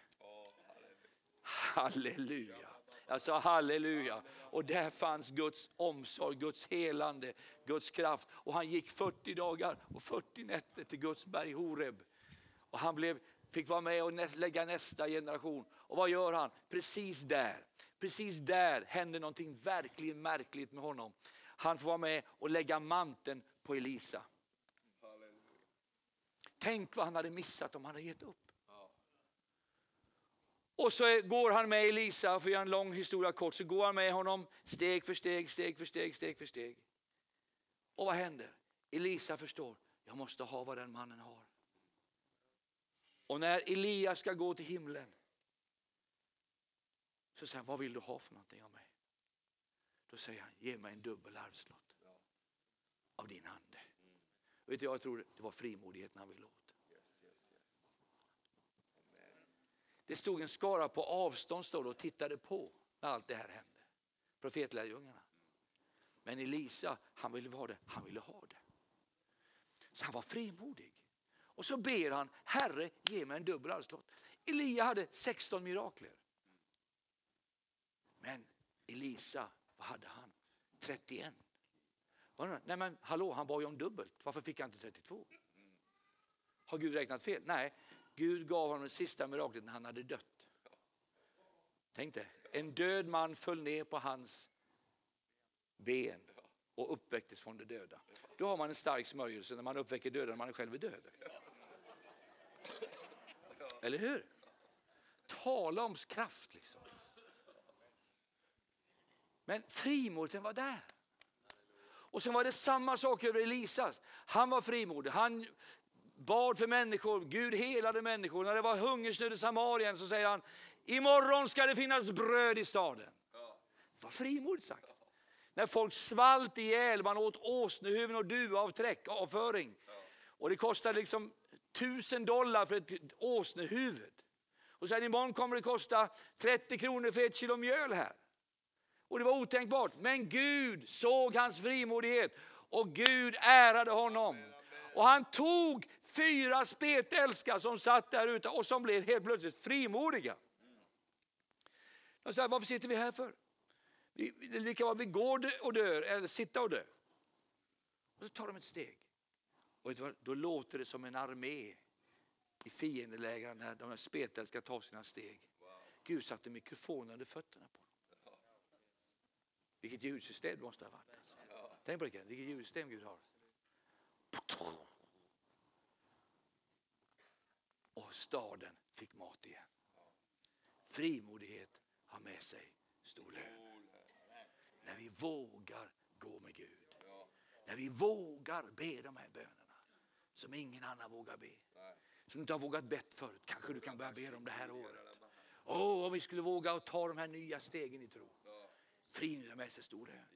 Halleluja. Jag sa halleluja. Och där fanns Guds omsorg, Guds helande, Guds kraft. Och han gick 40 dagar och 40 nätter till Guds berg Horeb. Och han blev, fick vara med och lägga nästa generation. Och vad gör han? Precis där, precis där händer någonting verkligen märkligt med honom. Han får vara med och lägga manteln på Elisa. Tänk vad han hade missat om han hade gett upp. Och så går han med Elisa, för att göra en lång historia kort, så går han med honom steg för steg, steg för steg, steg för steg. Och vad händer? Elisa förstår, jag måste ha vad den mannen har. Och när Elias ska gå till himlen så säger han, vad vill du ha för någonting av mig? Då säger han, ge mig en dubbel arvslott av din ande. Vet du, jag tror det var frimodigheten han ville åt. Det stod en skara på avstånd stod och tittade på när allt det här hände. Profetlärjungarna. Men Elisa, han ville ha det. Han ville ha det. Så han var frimodig. Och så ber han, Herre ge mig en dubbel arvslott. Elia hade 16 mirakler. Men Elisa, vad hade han? 31. Nej men hallå, han bad ju om dubbelt. Varför fick han inte 32? Har Gud räknat fel? Nej, Gud gav honom det sista miraklet när han hade dött. Tänk dig, en död man föll ner på hans ben och uppväcktes från de döda. Då har man en stark smörjelse när man uppväcker döda när man själv är död. Eller hur? Tala om kraft liksom. Men frimodigheten var där. Och sen var det samma sak över Elisas. Han var frimodig. Han bad för människor, Gud helade människor. När det var hungersnöd i Samarien så säger han, imorgon ska det finnas bröd i staden. Det var frimodigt sagt. När folk svalt ihjäl, man åt åsnehuvuden och duavträck, avföring. Och det kostade liksom tusen dollar för ett åsnehuvud. Och sen imorgon kommer det kosta 30 kronor för ett kilo mjöl här. Och det var otänkbart. Men Gud såg hans frimodighet och Gud ärade honom. Och han tog fyra spetälskar som satt där ute och som blev helt plötsligt frimodiga. De sa, varför sitter vi här för? Vi, det är lika bra vi går och dör eller sitta och dö. Och så tar de ett steg. Och då låter det som en armé i fiendelägren när de här tar sina steg. Gud satte mikrofonen under fötterna på dem. Vilket ljudsystem det måste ha varit. Alltså. Tänk på det, vilket ljudsystem Gud har. Och staden fick mat igen. Frimodighet har med sig stor lön. När vi vågar gå med Gud. När vi vågar be de här bönerna som ingen annan vågar be. Som du inte har vågat bett förut. Kanske du kan börja be dem det här året. Åh, oh, om vi skulle våga ta de här nya stegen i tro. Frimodighet är med sig stor lön.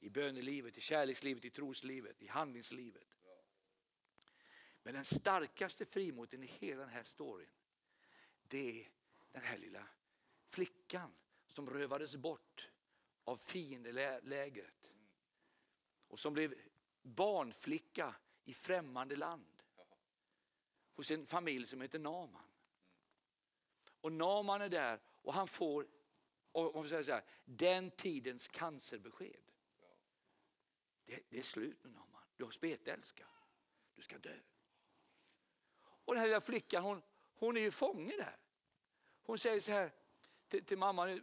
I bönelivet, i kärlekslivet, i troslivet, i handlingslivet. Men den starkaste frimodigheten i hela den här storyn, det är den här lilla flickan som rövades bort av fiendelägret. Och som blev barnflicka i främmande land. Hos en familj som heter Naman. Och Naman är där och han får, och man säga så här, den tidens cancerbesked. Det, det är slut med Naman. Du har spetälska. du ska dö. Och den här lilla flickan hon, hon är ju fånge där. Hon säger så här till, till mamman,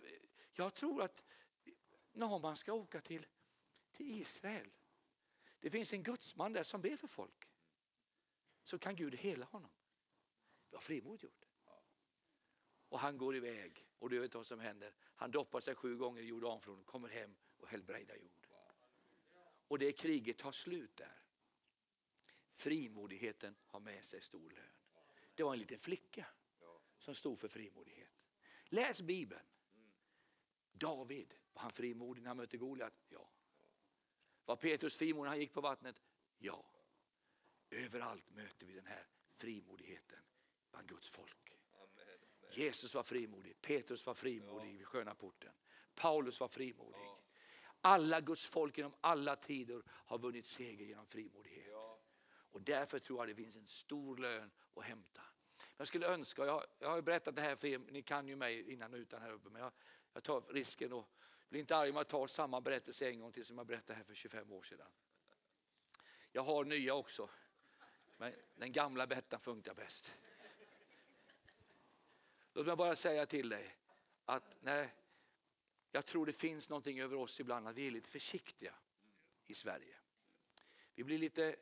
jag tror att Naman ska åka till, till Israel. Det finns en gudsman där som ber för folk. Så kan Gud hela honom. Det har frimodigt gjort. Och han går iväg och du vet vad som händer. Han doppar sig sju gånger i Jordanfloden, kommer hem och helbrägdar jord. Och det kriget tar slut där. Frimodigheten har med sig stor lön. Det var en liten flicka som stod för frimodighet. Läs Bibeln. David, var han frimodig när han mötte Goliat? Ja. Var Petrus frimodig när han gick på vattnet? Ja. Överallt möter vi den här frimodigheten bland Guds folk. Jesus var frimodig, Petrus var frimodig vid sköna porten. Paulus var frimodig. Alla Guds folk genom alla tider har vunnit seger genom frimodighet. Och därför tror jag det finns en stor lön att hämta. Jag skulle önska, jag, jag har berättat det här för er, ni kan ju mig innan och utan här uppe, men jag, jag tar risken och blir inte arg om jag tar samma berättelse en gång till som jag berättade här för 25 år sedan. Jag har nya också, men den gamla Bettan funkar bäst. Låt mig bara säga till dig att nej, jag tror det finns någonting över oss ibland att vi är lite försiktiga i Sverige. Vi blir lite,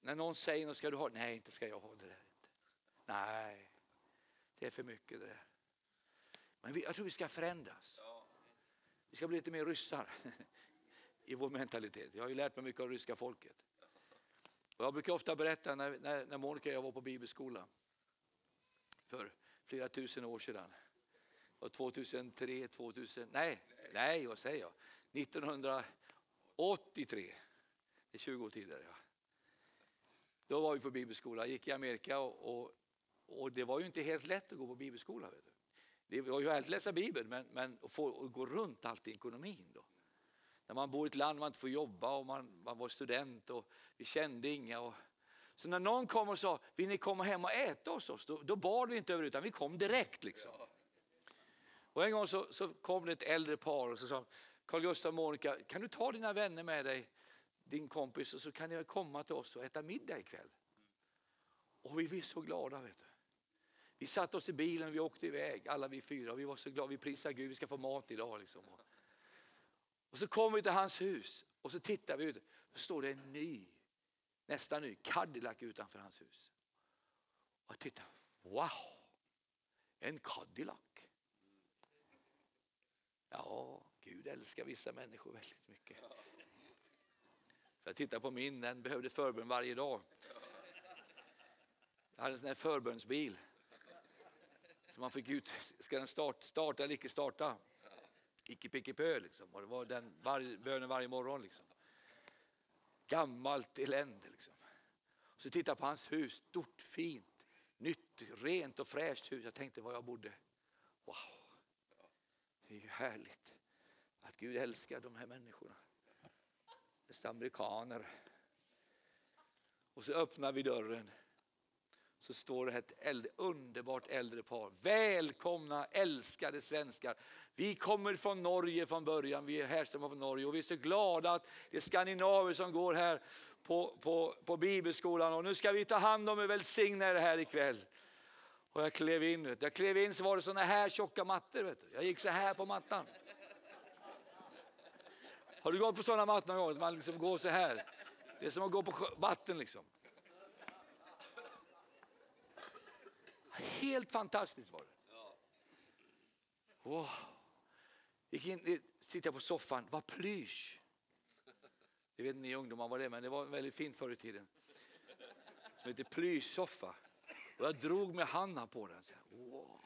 när någon säger något ska du ha, nej inte ska jag ha det där. Nej, det är för mycket det där. Men vi, jag tror vi ska förändras. Vi ska bli lite mer ryssar i vår mentalitet. Jag har ju lärt mig mycket av ryska folket. Och jag brukar ofta berätta när, när, när Monica och jag var på bibelskola för flera tusen år sedan. 2003, 2000, nej, nej vad säger jag? 1983, det är 20 år tidigare. Ja. Då var vi på bibelskola, gick i Amerika och, och, och, det var ju inte helt lätt att gå på bibelskola. Vet du. Det var ju härligt att läsa Bibeln men, men att få att gå runt allt i ekonomin. Då. När man bor i ett land man inte får jobba och man, man var student och vi kände inga. Och, så när någon kom och sa, vill ni komma hem och äta hos oss? Då, då bad vi inte över utan vi kom direkt. Liksom. Och en gång så, så kom det ett äldre par och så sa Carl Gustaf och Monica, kan du ta dina vänner med dig, din kompis och så kan ni komma till oss och äta middag ikväll. Och vi var så glada. Vet du. Vi satte oss i bilen och vi åkte iväg, alla vi fyra. Och vi var så glada, vi prisade Gud, vi ska få mat idag. Liksom. Och så kom vi till hans hus och så tittade vi ut, då står det en ny, nästan ny Cadillac utanför hans hus. Och jag tittade, wow, en Cadillac. Ja, Gud älskar vissa människor väldigt mycket. För jag tittar på min, den behövde förbön varje dag. Jag hade en sån här förbönsbil. Så man fick ut, ska den start, starta eller icke starta? Icke picke pö liksom. Och det var den var, bönen varje morgon. Liksom. Gammalt elände liksom. Så tittade jag på hans hus, stort, fint, nytt, rent och fräscht hus. Jag tänkte var jag bodde. Wow, det är ju härligt att Gud älskar de här människorna. Dessa amerikaner. Och så öppnar vi dörren så står det ett äldre, underbart äldre par. Välkomna älskade svenskar. Vi kommer från Norge från början, vi är härstammar från Norge och vi är så glada att det är skandinaver som går här på, på, på bibelskolan och nu ska vi ta hand om er, välsigna er här ikväll. Och jag klev in, vet jag klev in så var det såna här tjocka mattor. Vet du. Jag gick så här på mattan. Har du gått på sådana mattor någon gång? Man liksom går så här. Det är som att gå på vatten liksom. Helt fantastiskt var det. Wow. Gick in, eh, tittade på soffan, var plysch. Det vet ni ungdomar vad det är, men det var väldigt fint förr i tiden. Som heter plyschsoffa. Och jag drog med handen på den. wow.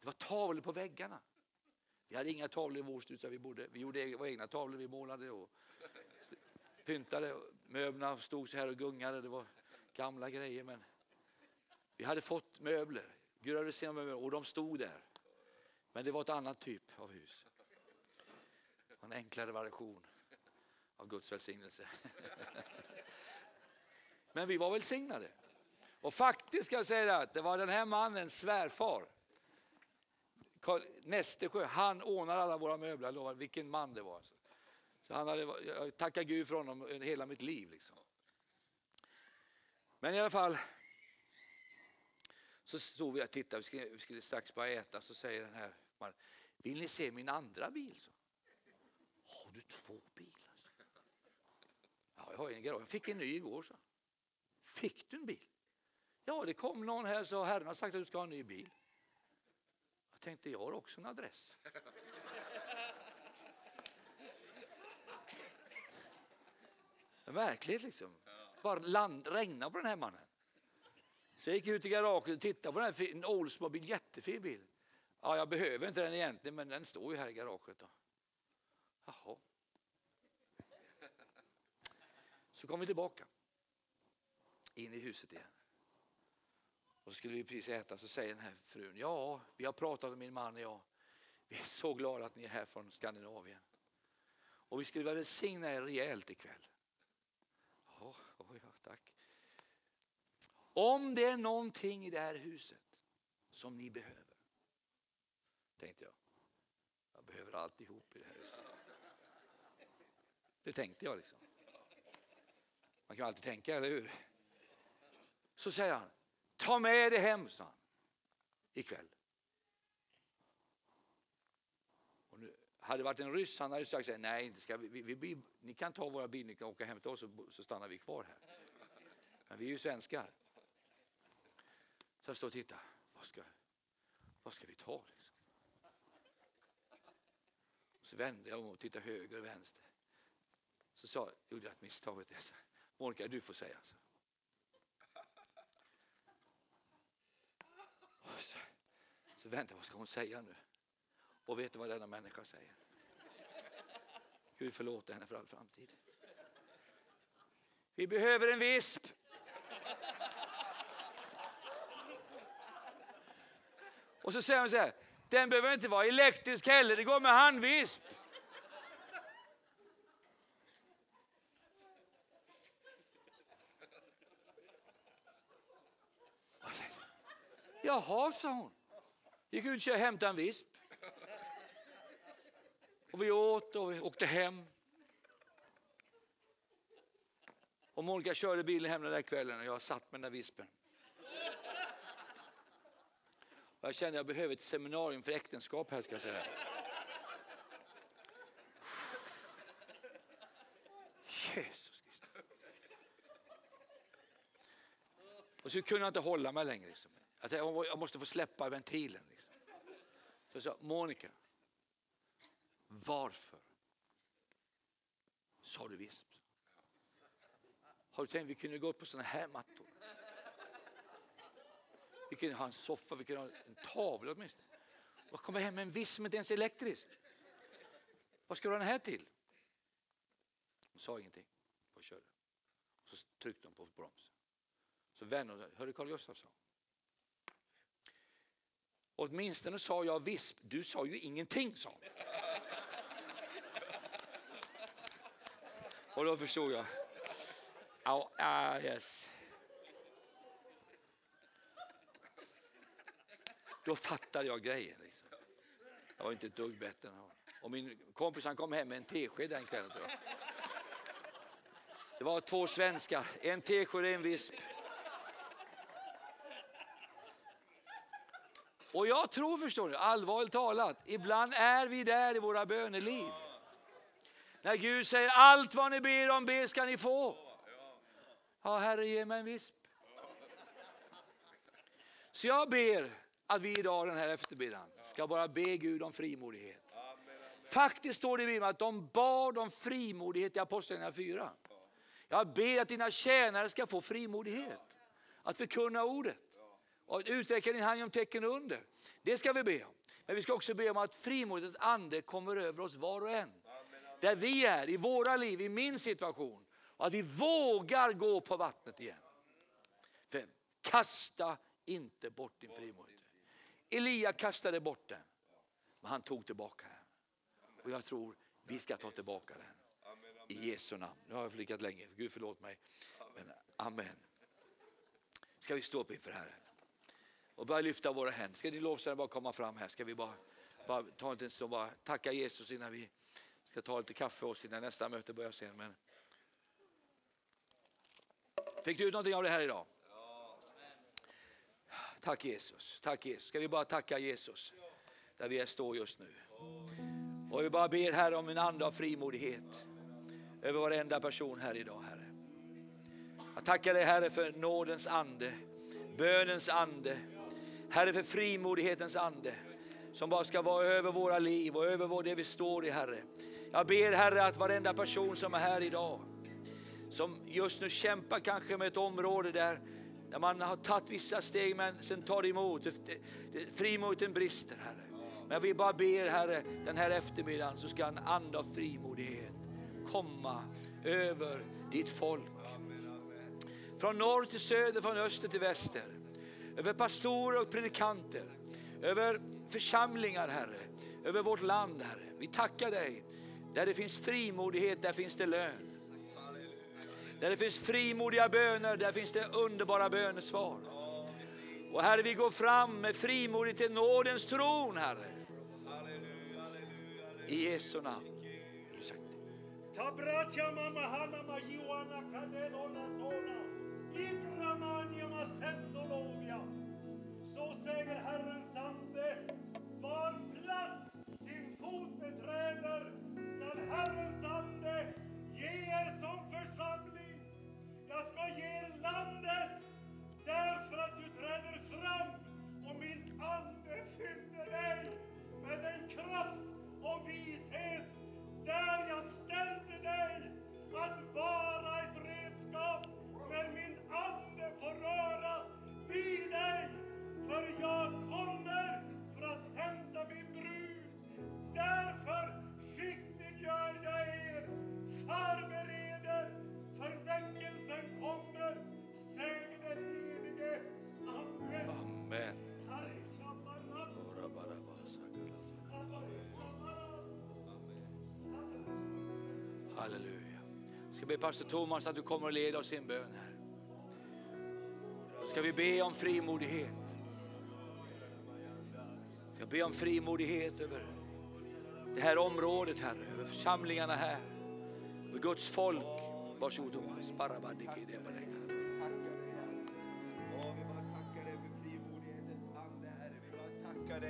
Det var tavlor på väggarna. Vi hade inga tavlor i vår utan vi, bodde, vi gjorde våra egna tavlor, vi målade och pyntade. Möblerna stod så här och gungade. Det var gamla grejer. Men vi hade fått möbler, Gud hade möbler och de stod där. Men det var ett annat typ av hus. En enklare variation av Guds välsignelse. Men vi var välsignade. Och faktiskt ska jag säga att det var den här mannens svärfar, Nästersjö, han ordnade alla våra möbler. Jag lovar, vilken man det var. Alltså. Så han hade, jag tackar Gud för honom hela mitt liv. Liksom. Men i alla fall så stod vi och tittade, vi skulle, vi skulle strax börja äta, så säger den här mannen, vill ni se min andra bil? Så. Har du två bilar? Så. Ja, jag har en garage. Jag fick en ny igår. Så. Fick du en bil? Ja, det kom någon här så Herren har sagt att du ska ha en ny bil. Jag tänkte, jag har också en adress. Verkligt liksom. Bara land, regna på den här mannen. Så jag gick ut i garaget och tittade på den här Oldsmobile, jättefin bil. Ja, jag behöver inte den egentligen, men den står ju här i garaget. Då. Jaha. Så kom vi tillbaka in i huset igen. Och så skulle vi precis äta så säger den här frun, ja, vi har pratat om min man och jag. Vi är så glada att ni är här från Skandinavien. Och vi skulle välsigna er rejält ikväll. Oh, oh, ja, tack. Om det är någonting i det här huset som ni behöver, tänkte jag. Jag behöver alltihop i det här huset. Det tänkte jag liksom. Man kan alltid tänka, eller hur? Så säger han, ta med det hem, sa han, ikväll. Och nu, hade det varit en ryss han hade sagt, nej, inte ska vi, vi, vi, ni kan ta våra bilar, ni kan åka hem till oss så, så stannar vi kvar här. Men vi är ju svenskar. Så jag står och tittar, vad ska, vad ska vi ta? Liksom? Så vände jag om och tittade höger och vänster. Så sa, gjorde jag ett misstag. Monica, du får säga. Så. Så, så vänta, vad ska hon säga nu? Och vet du vad denna människa säger? Gud förlåter henne för all framtid. Vi behöver en visp. Och så säger hon så här, den behöver inte vara elektrisk heller, det går med handvisp. Jaha, sa hon. Gick ut och hämtade en visp. Och vi åt och vi åkte hem. Och Monica körde bilen hem den där kvällen och jag satt med den där vispen. Och jag kände att jag behöver ett seminarium för äktenskap här ska jag säga. Jesus Kristus. Och så kunde jag inte hålla mig längre. Liksom. Jag måste få släppa ventilen. Liksom. Så jag sa, Monica, varför sa du visst? Har du tänkt vi kunde gå på sådana här mattor? Vi kunde ha en soffa, vi kunde ha en tavla åtminstone. Vad kommer hem med en viss som inte ens är elektrisk. Vad ska du ha den här till? Hon sa ingenting, bara körde. Och så tryckte hon på bromsen. Så vännen sa, hörru Carl Gustaf sa. Åtminstone sa jag visp, du sa ju ingenting sa hon. Och då förstod jag. Oh, uh, yes. Då fattade jag grejen. Liksom. Jag var inte ett dugg bättre än honom. Och min kompis han kom hem med en tesked den kvällen. Tror jag. Det var två svenskar, en tesked och en visp. Och jag tror, förstår du, allvarligt talat, ibland är vi där i våra böneliv. När Gud säger allt vad ni ber om, be ska ni få. Ja, Herre ge mig en visp. Så jag ber att vi idag den här eftermiddagen ska bara be Gud om frimodighet. Faktiskt står det i Bibeln att de bad om frimodighet i Apostlagärningarna 4. Jag ber att dina tjänare ska få frimodighet. Att förkunna ordet. Och att uträcka din hand om tecken och under. Det ska vi be om. Men vi ska också be om att frimodighetens ande kommer över oss var och en. Där vi är, i våra liv, i min situation. Och att vi vågar gå på vattnet igen. För kasta inte bort din frimodighet. Elia kastade bort den, men han tog tillbaka den. Och jag tror vi ska ta tillbaka den. I Jesu namn. Nu har jag flickat länge, Gud förlåt mig. Men amen. Ska vi stå upp inför Herren och börja lyfta våra händer. Ska ni lovsångare bara komma fram här? Ska vi bara, bara ta en stund och bara tacka Jesus innan vi ska ta lite kaffe oss innan nästa möte börjar sen. Men... Fick du ut någonting av det här idag? Tack Jesus. Tack Jesus. Ska vi bara tacka Jesus där vi står just nu. Och vi bara ber Herre om en ande av frimodighet över varenda person här idag Herre. Jag tackar dig Herre för nådens ande, bönens ande, Herre för frimodighetens ande som bara ska vara över våra liv och över det vi står i Herre. Jag ber Herre att varenda person som är här idag, som just nu kämpar kanske med ett område där, när man har tagit vissa steg men sen tar det emot, frimodigheten brister Herre. Men vi bara ber Herre, den här eftermiddagen så ska en ande av frimodighet komma över ditt folk. Från norr till söder, från öster till väster. Över pastorer och predikanter, över församlingar Herre, över vårt land Herre. Vi tackar dig. Där det finns frimodighet, där finns det lön. Där det finns frimodiga böner, där finns det underbara bönesvar. Och Herre, vi går fram med frimodigt till nådens tron, Herre. I Jesu namn. Så säger Herrens ande. Var plats din fot beträder skall Herrens ande ge er som församling. Jag ska ge er landet därför att du träder fram och min ande fyller dig med den kraft och vishet där jag ställde dig att vara ett redskap när min ande får röra vid dig. För jag kommer för att hämta min brud. Därför skickliggör jag er, förbereder, för väckelsen kommer, säger den helige Ande. Amen. Halleluja. Jag ska be pastor Thomas att du kommer och leder oss i en bön här. Då ska vi be om frimodighet. Jag ska be om frimodighet över det här området Herre, över församlingarna här, över Guds folk. Varsågod Thomas. tackar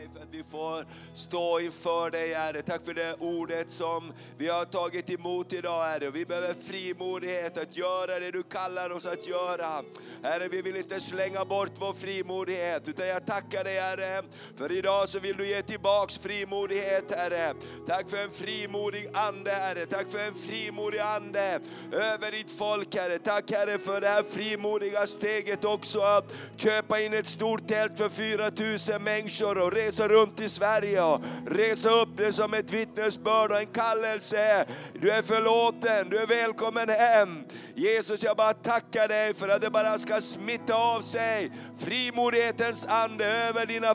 dig för att vi får stå inför dig Herre. Tack för det ordet som vi har tagit emot idag Herre. Vi behöver frimodighet att göra det du kallar oss att göra. Herre, vi vill inte slänga bort vår frimodighet, utan jag tackar dig Herre, för idag så vill du ge tillbaks frimodighet Herre. Tack för en frimodig ande Herre, tack för en frimodig ande över ditt folk Herre. Tack Herre för det här frimodiga steget också att köpa in ett stort tält för 4000 människor och resa resa runt i Sverige och resa upp det som ett vittnesbörd och en kallelse. Du är förlåten, du är välkommen hem. Jesus, jag bara tackar dig för att det bara ska smitta av sig frimodighetens ande över, dina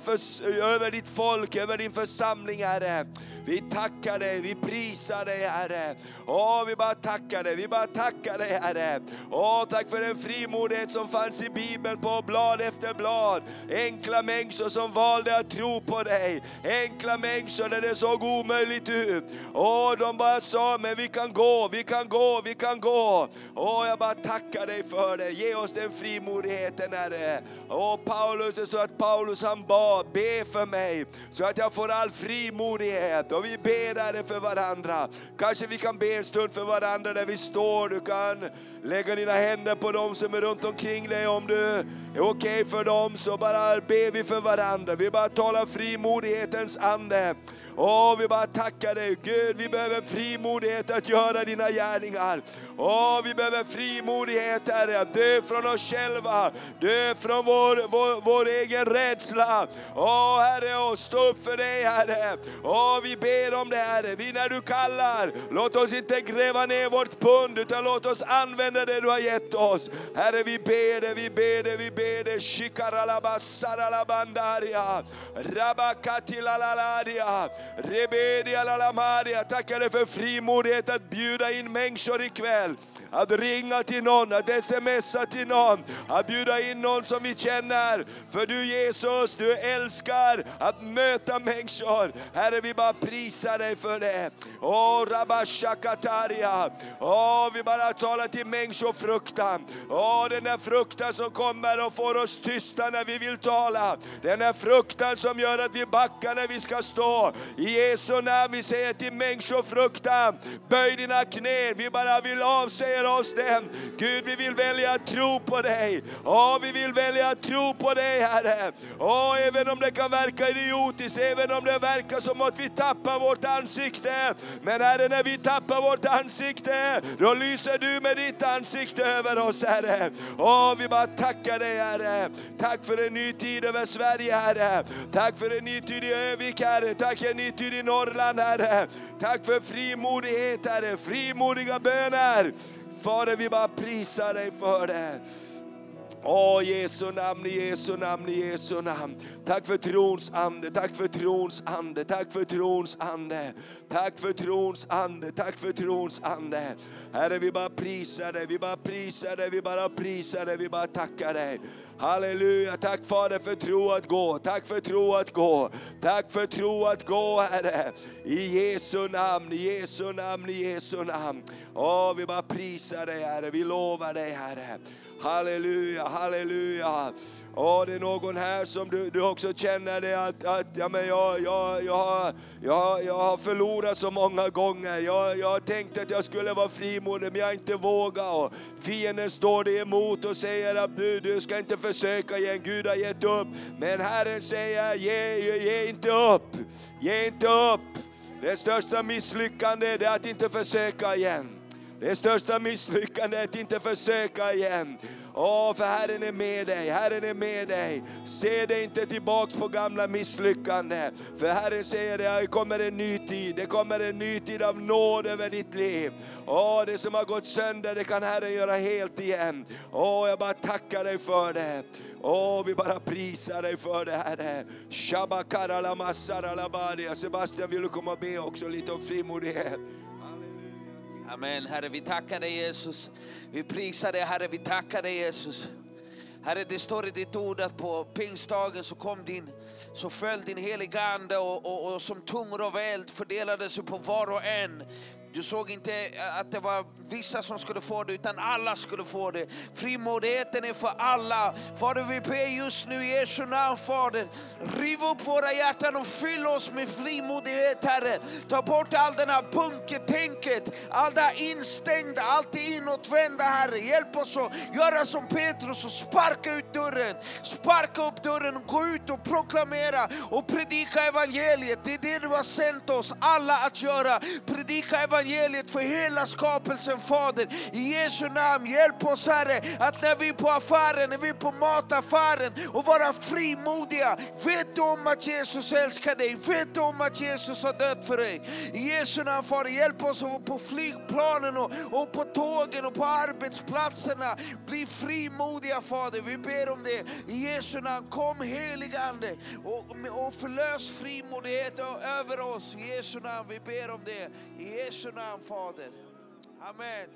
över ditt folk, över din församling Herre. Vi tackar dig, vi prisar dig Herre. Åh, vi bara tackar dig, vi bara tackar dig Herre. Åh, tack för den frimodighet som fanns i Bibeln på blad efter blad. Enkla människor som valde att tro på dig. Enkla människor där det såg omöjligt ut. Åh, de bara sa, men vi kan gå, vi kan gå, vi kan gå. Åh, jag bara tackar dig för det. Ge oss den frimodigheten Herre. Åh, Paulus, det står att Paulus han bad, be för mig så att jag får all frimodighet. Och vi ber Herre för varandra. Kanske vi kan be en stund för varandra där vi står. Du kan lägga dina händer på dem som är runt omkring dig. Om du är okej okay för dem så bara ber vi för varandra. Vi bara talar frimodighetens ande. Åh, vi bara tackar dig Gud, vi behöver frimodighet att göra dina gärningar. Åh, vi behöver frimodighet Herre, att dö från oss själva, dö från vår, vår, vår egen rädsla. Åh Herre, och stå upp för dig Herre. Åh, vi ber om det Herre, vi när du kallar, låt oss inte gräva ner vårt pund, utan låt oss använda det du har gett oss. Herre, vi ber dig, vi ber dig, vi ber dig. Shikaralabasaralabandaria, rabakatilaladia. Rebedia la Maria, tackar dig för frimodighet att bjuda in människor ikväll att ringa till någon, att smsa till någon, att bjuda in någon som vi känner. För du Jesus, du älskar att möta människor. Herre, vi bara prisar dig för det. Åh, Rabashakataria. Åh, vi bara talar till människofruktan. Åh, den där fruktan som kommer och får oss tysta när vi vill tala. Den där fruktan som gör att vi backar när vi ska stå. I Jesu namn, vi säger till människofruktan, böj dina knän. Vi bara vill avsäga oss den. Gud, vi vill välja att tro på dig. Ja, vi vill välja att tro på dig, Herre. Ja, även om det kan verka idiotiskt, även om det verkar som att vi tappar vårt ansikte. Men Herre, när vi tappar vårt ansikte, då lyser du med ditt ansikte över oss, Herre. Ja, vi bara tackar dig, Herre. Tack för en ny tid över Sverige, Herre. Tack för en ny tid i Övik, Herre. Tack för en ny tid i Norrland, Herre. Tack för frimodighet, Herre. Frimodiga böner. Fader, vi bara prisar dig för det. Åh, Jesu namn, i Jesu namn, i Jesu namn. Tack för trons ande, tack för trons ande, tack för trons ande. Tack för trons ande, tack för trons ande. Herre, vi bara prisar dig, vi bara prisar dig, vi bara prisar dig, vi bara tackar dig. Halleluja, tack Fader för tro att gå, tack för tro att gå. Tack för tro att gå Herre. I Jesu namn, i Jesu namn, i Jesu namn. Åh, vi bara prisar dig Herre, vi lovar dig Herre. Halleluja, halleluja. Åh, det är någon här som du, du också känner det att, att ja, men jag, jag, jag, jag, jag har förlorat så många gånger. Jag, jag har tänkt att jag skulle vara frimodig men jag har inte vågat. Och fienden står dig emot och säger att du, du ska inte försöka igen, Gud har gett upp. Men Herren säger ge, ge, ge inte upp, ge inte upp. Det största misslyckandet är att inte försöka igen. Det största misslyckandet är att inte försöka igen. Åh, för Herren är med dig, Herren är med dig. Se dig inte tillbaks på gamla misslyckanden. För Herren säger att det kommer en ny tid, det kommer en ny tid av nåd över ditt liv. Åh, det som har gått sönder, det kan Herren göra helt igen. Åh, jag bara tackar dig för det. Åh, vi bara prisar dig för det Herre. Shabakarala masarala Sebastian, vill du komma och be också lite om frimodighet? Amen. Herre, vi tackar dig Jesus. Vi prisar dig Herre, vi tackar dig Jesus. Herre, det står i ditt ord att på pingstdagen så kom din, så föll din heliga Ande och, och, och som tungor av eld fördelade sig på var och en. Du såg inte eh, att det var vissa som skulle få det, utan alla skulle få det. Frimodigheten är för alla. Fader, vi ber just nu i Jesu namn, Fader. Riv upp våra hjärtan och fyll oss med frimodighet, Herre. Ta bort all den här bunkertänket, all det här instängda, allt det inåtvända, Herre. Hjälp oss att göra som Petrus och sparka ut dörren. Sparka upp dörren och gå ut och proklamera och predika evangeliet. Det är det du har sänt oss alla att göra. Predika evangeliet evangeliet för hela skapelsen Fader. I Jesu namn, hjälp oss Herre att när vi är på affären, när vi är på mataffären och vara frimodiga. Vet du om att Jesus älskar dig? Vet du om att Jesus har dött för dig? I Jesu namn Fader, hjälp oss att på flygplanen och, och på tågen och på arbetsplatserna bli frimodiga Fader. Vi ber om det. I Jesu namn, kom heligande och, och förlös frimodighet över oss. I Jesu namn, vi ber om det. I Jesu namn Fader. Amen.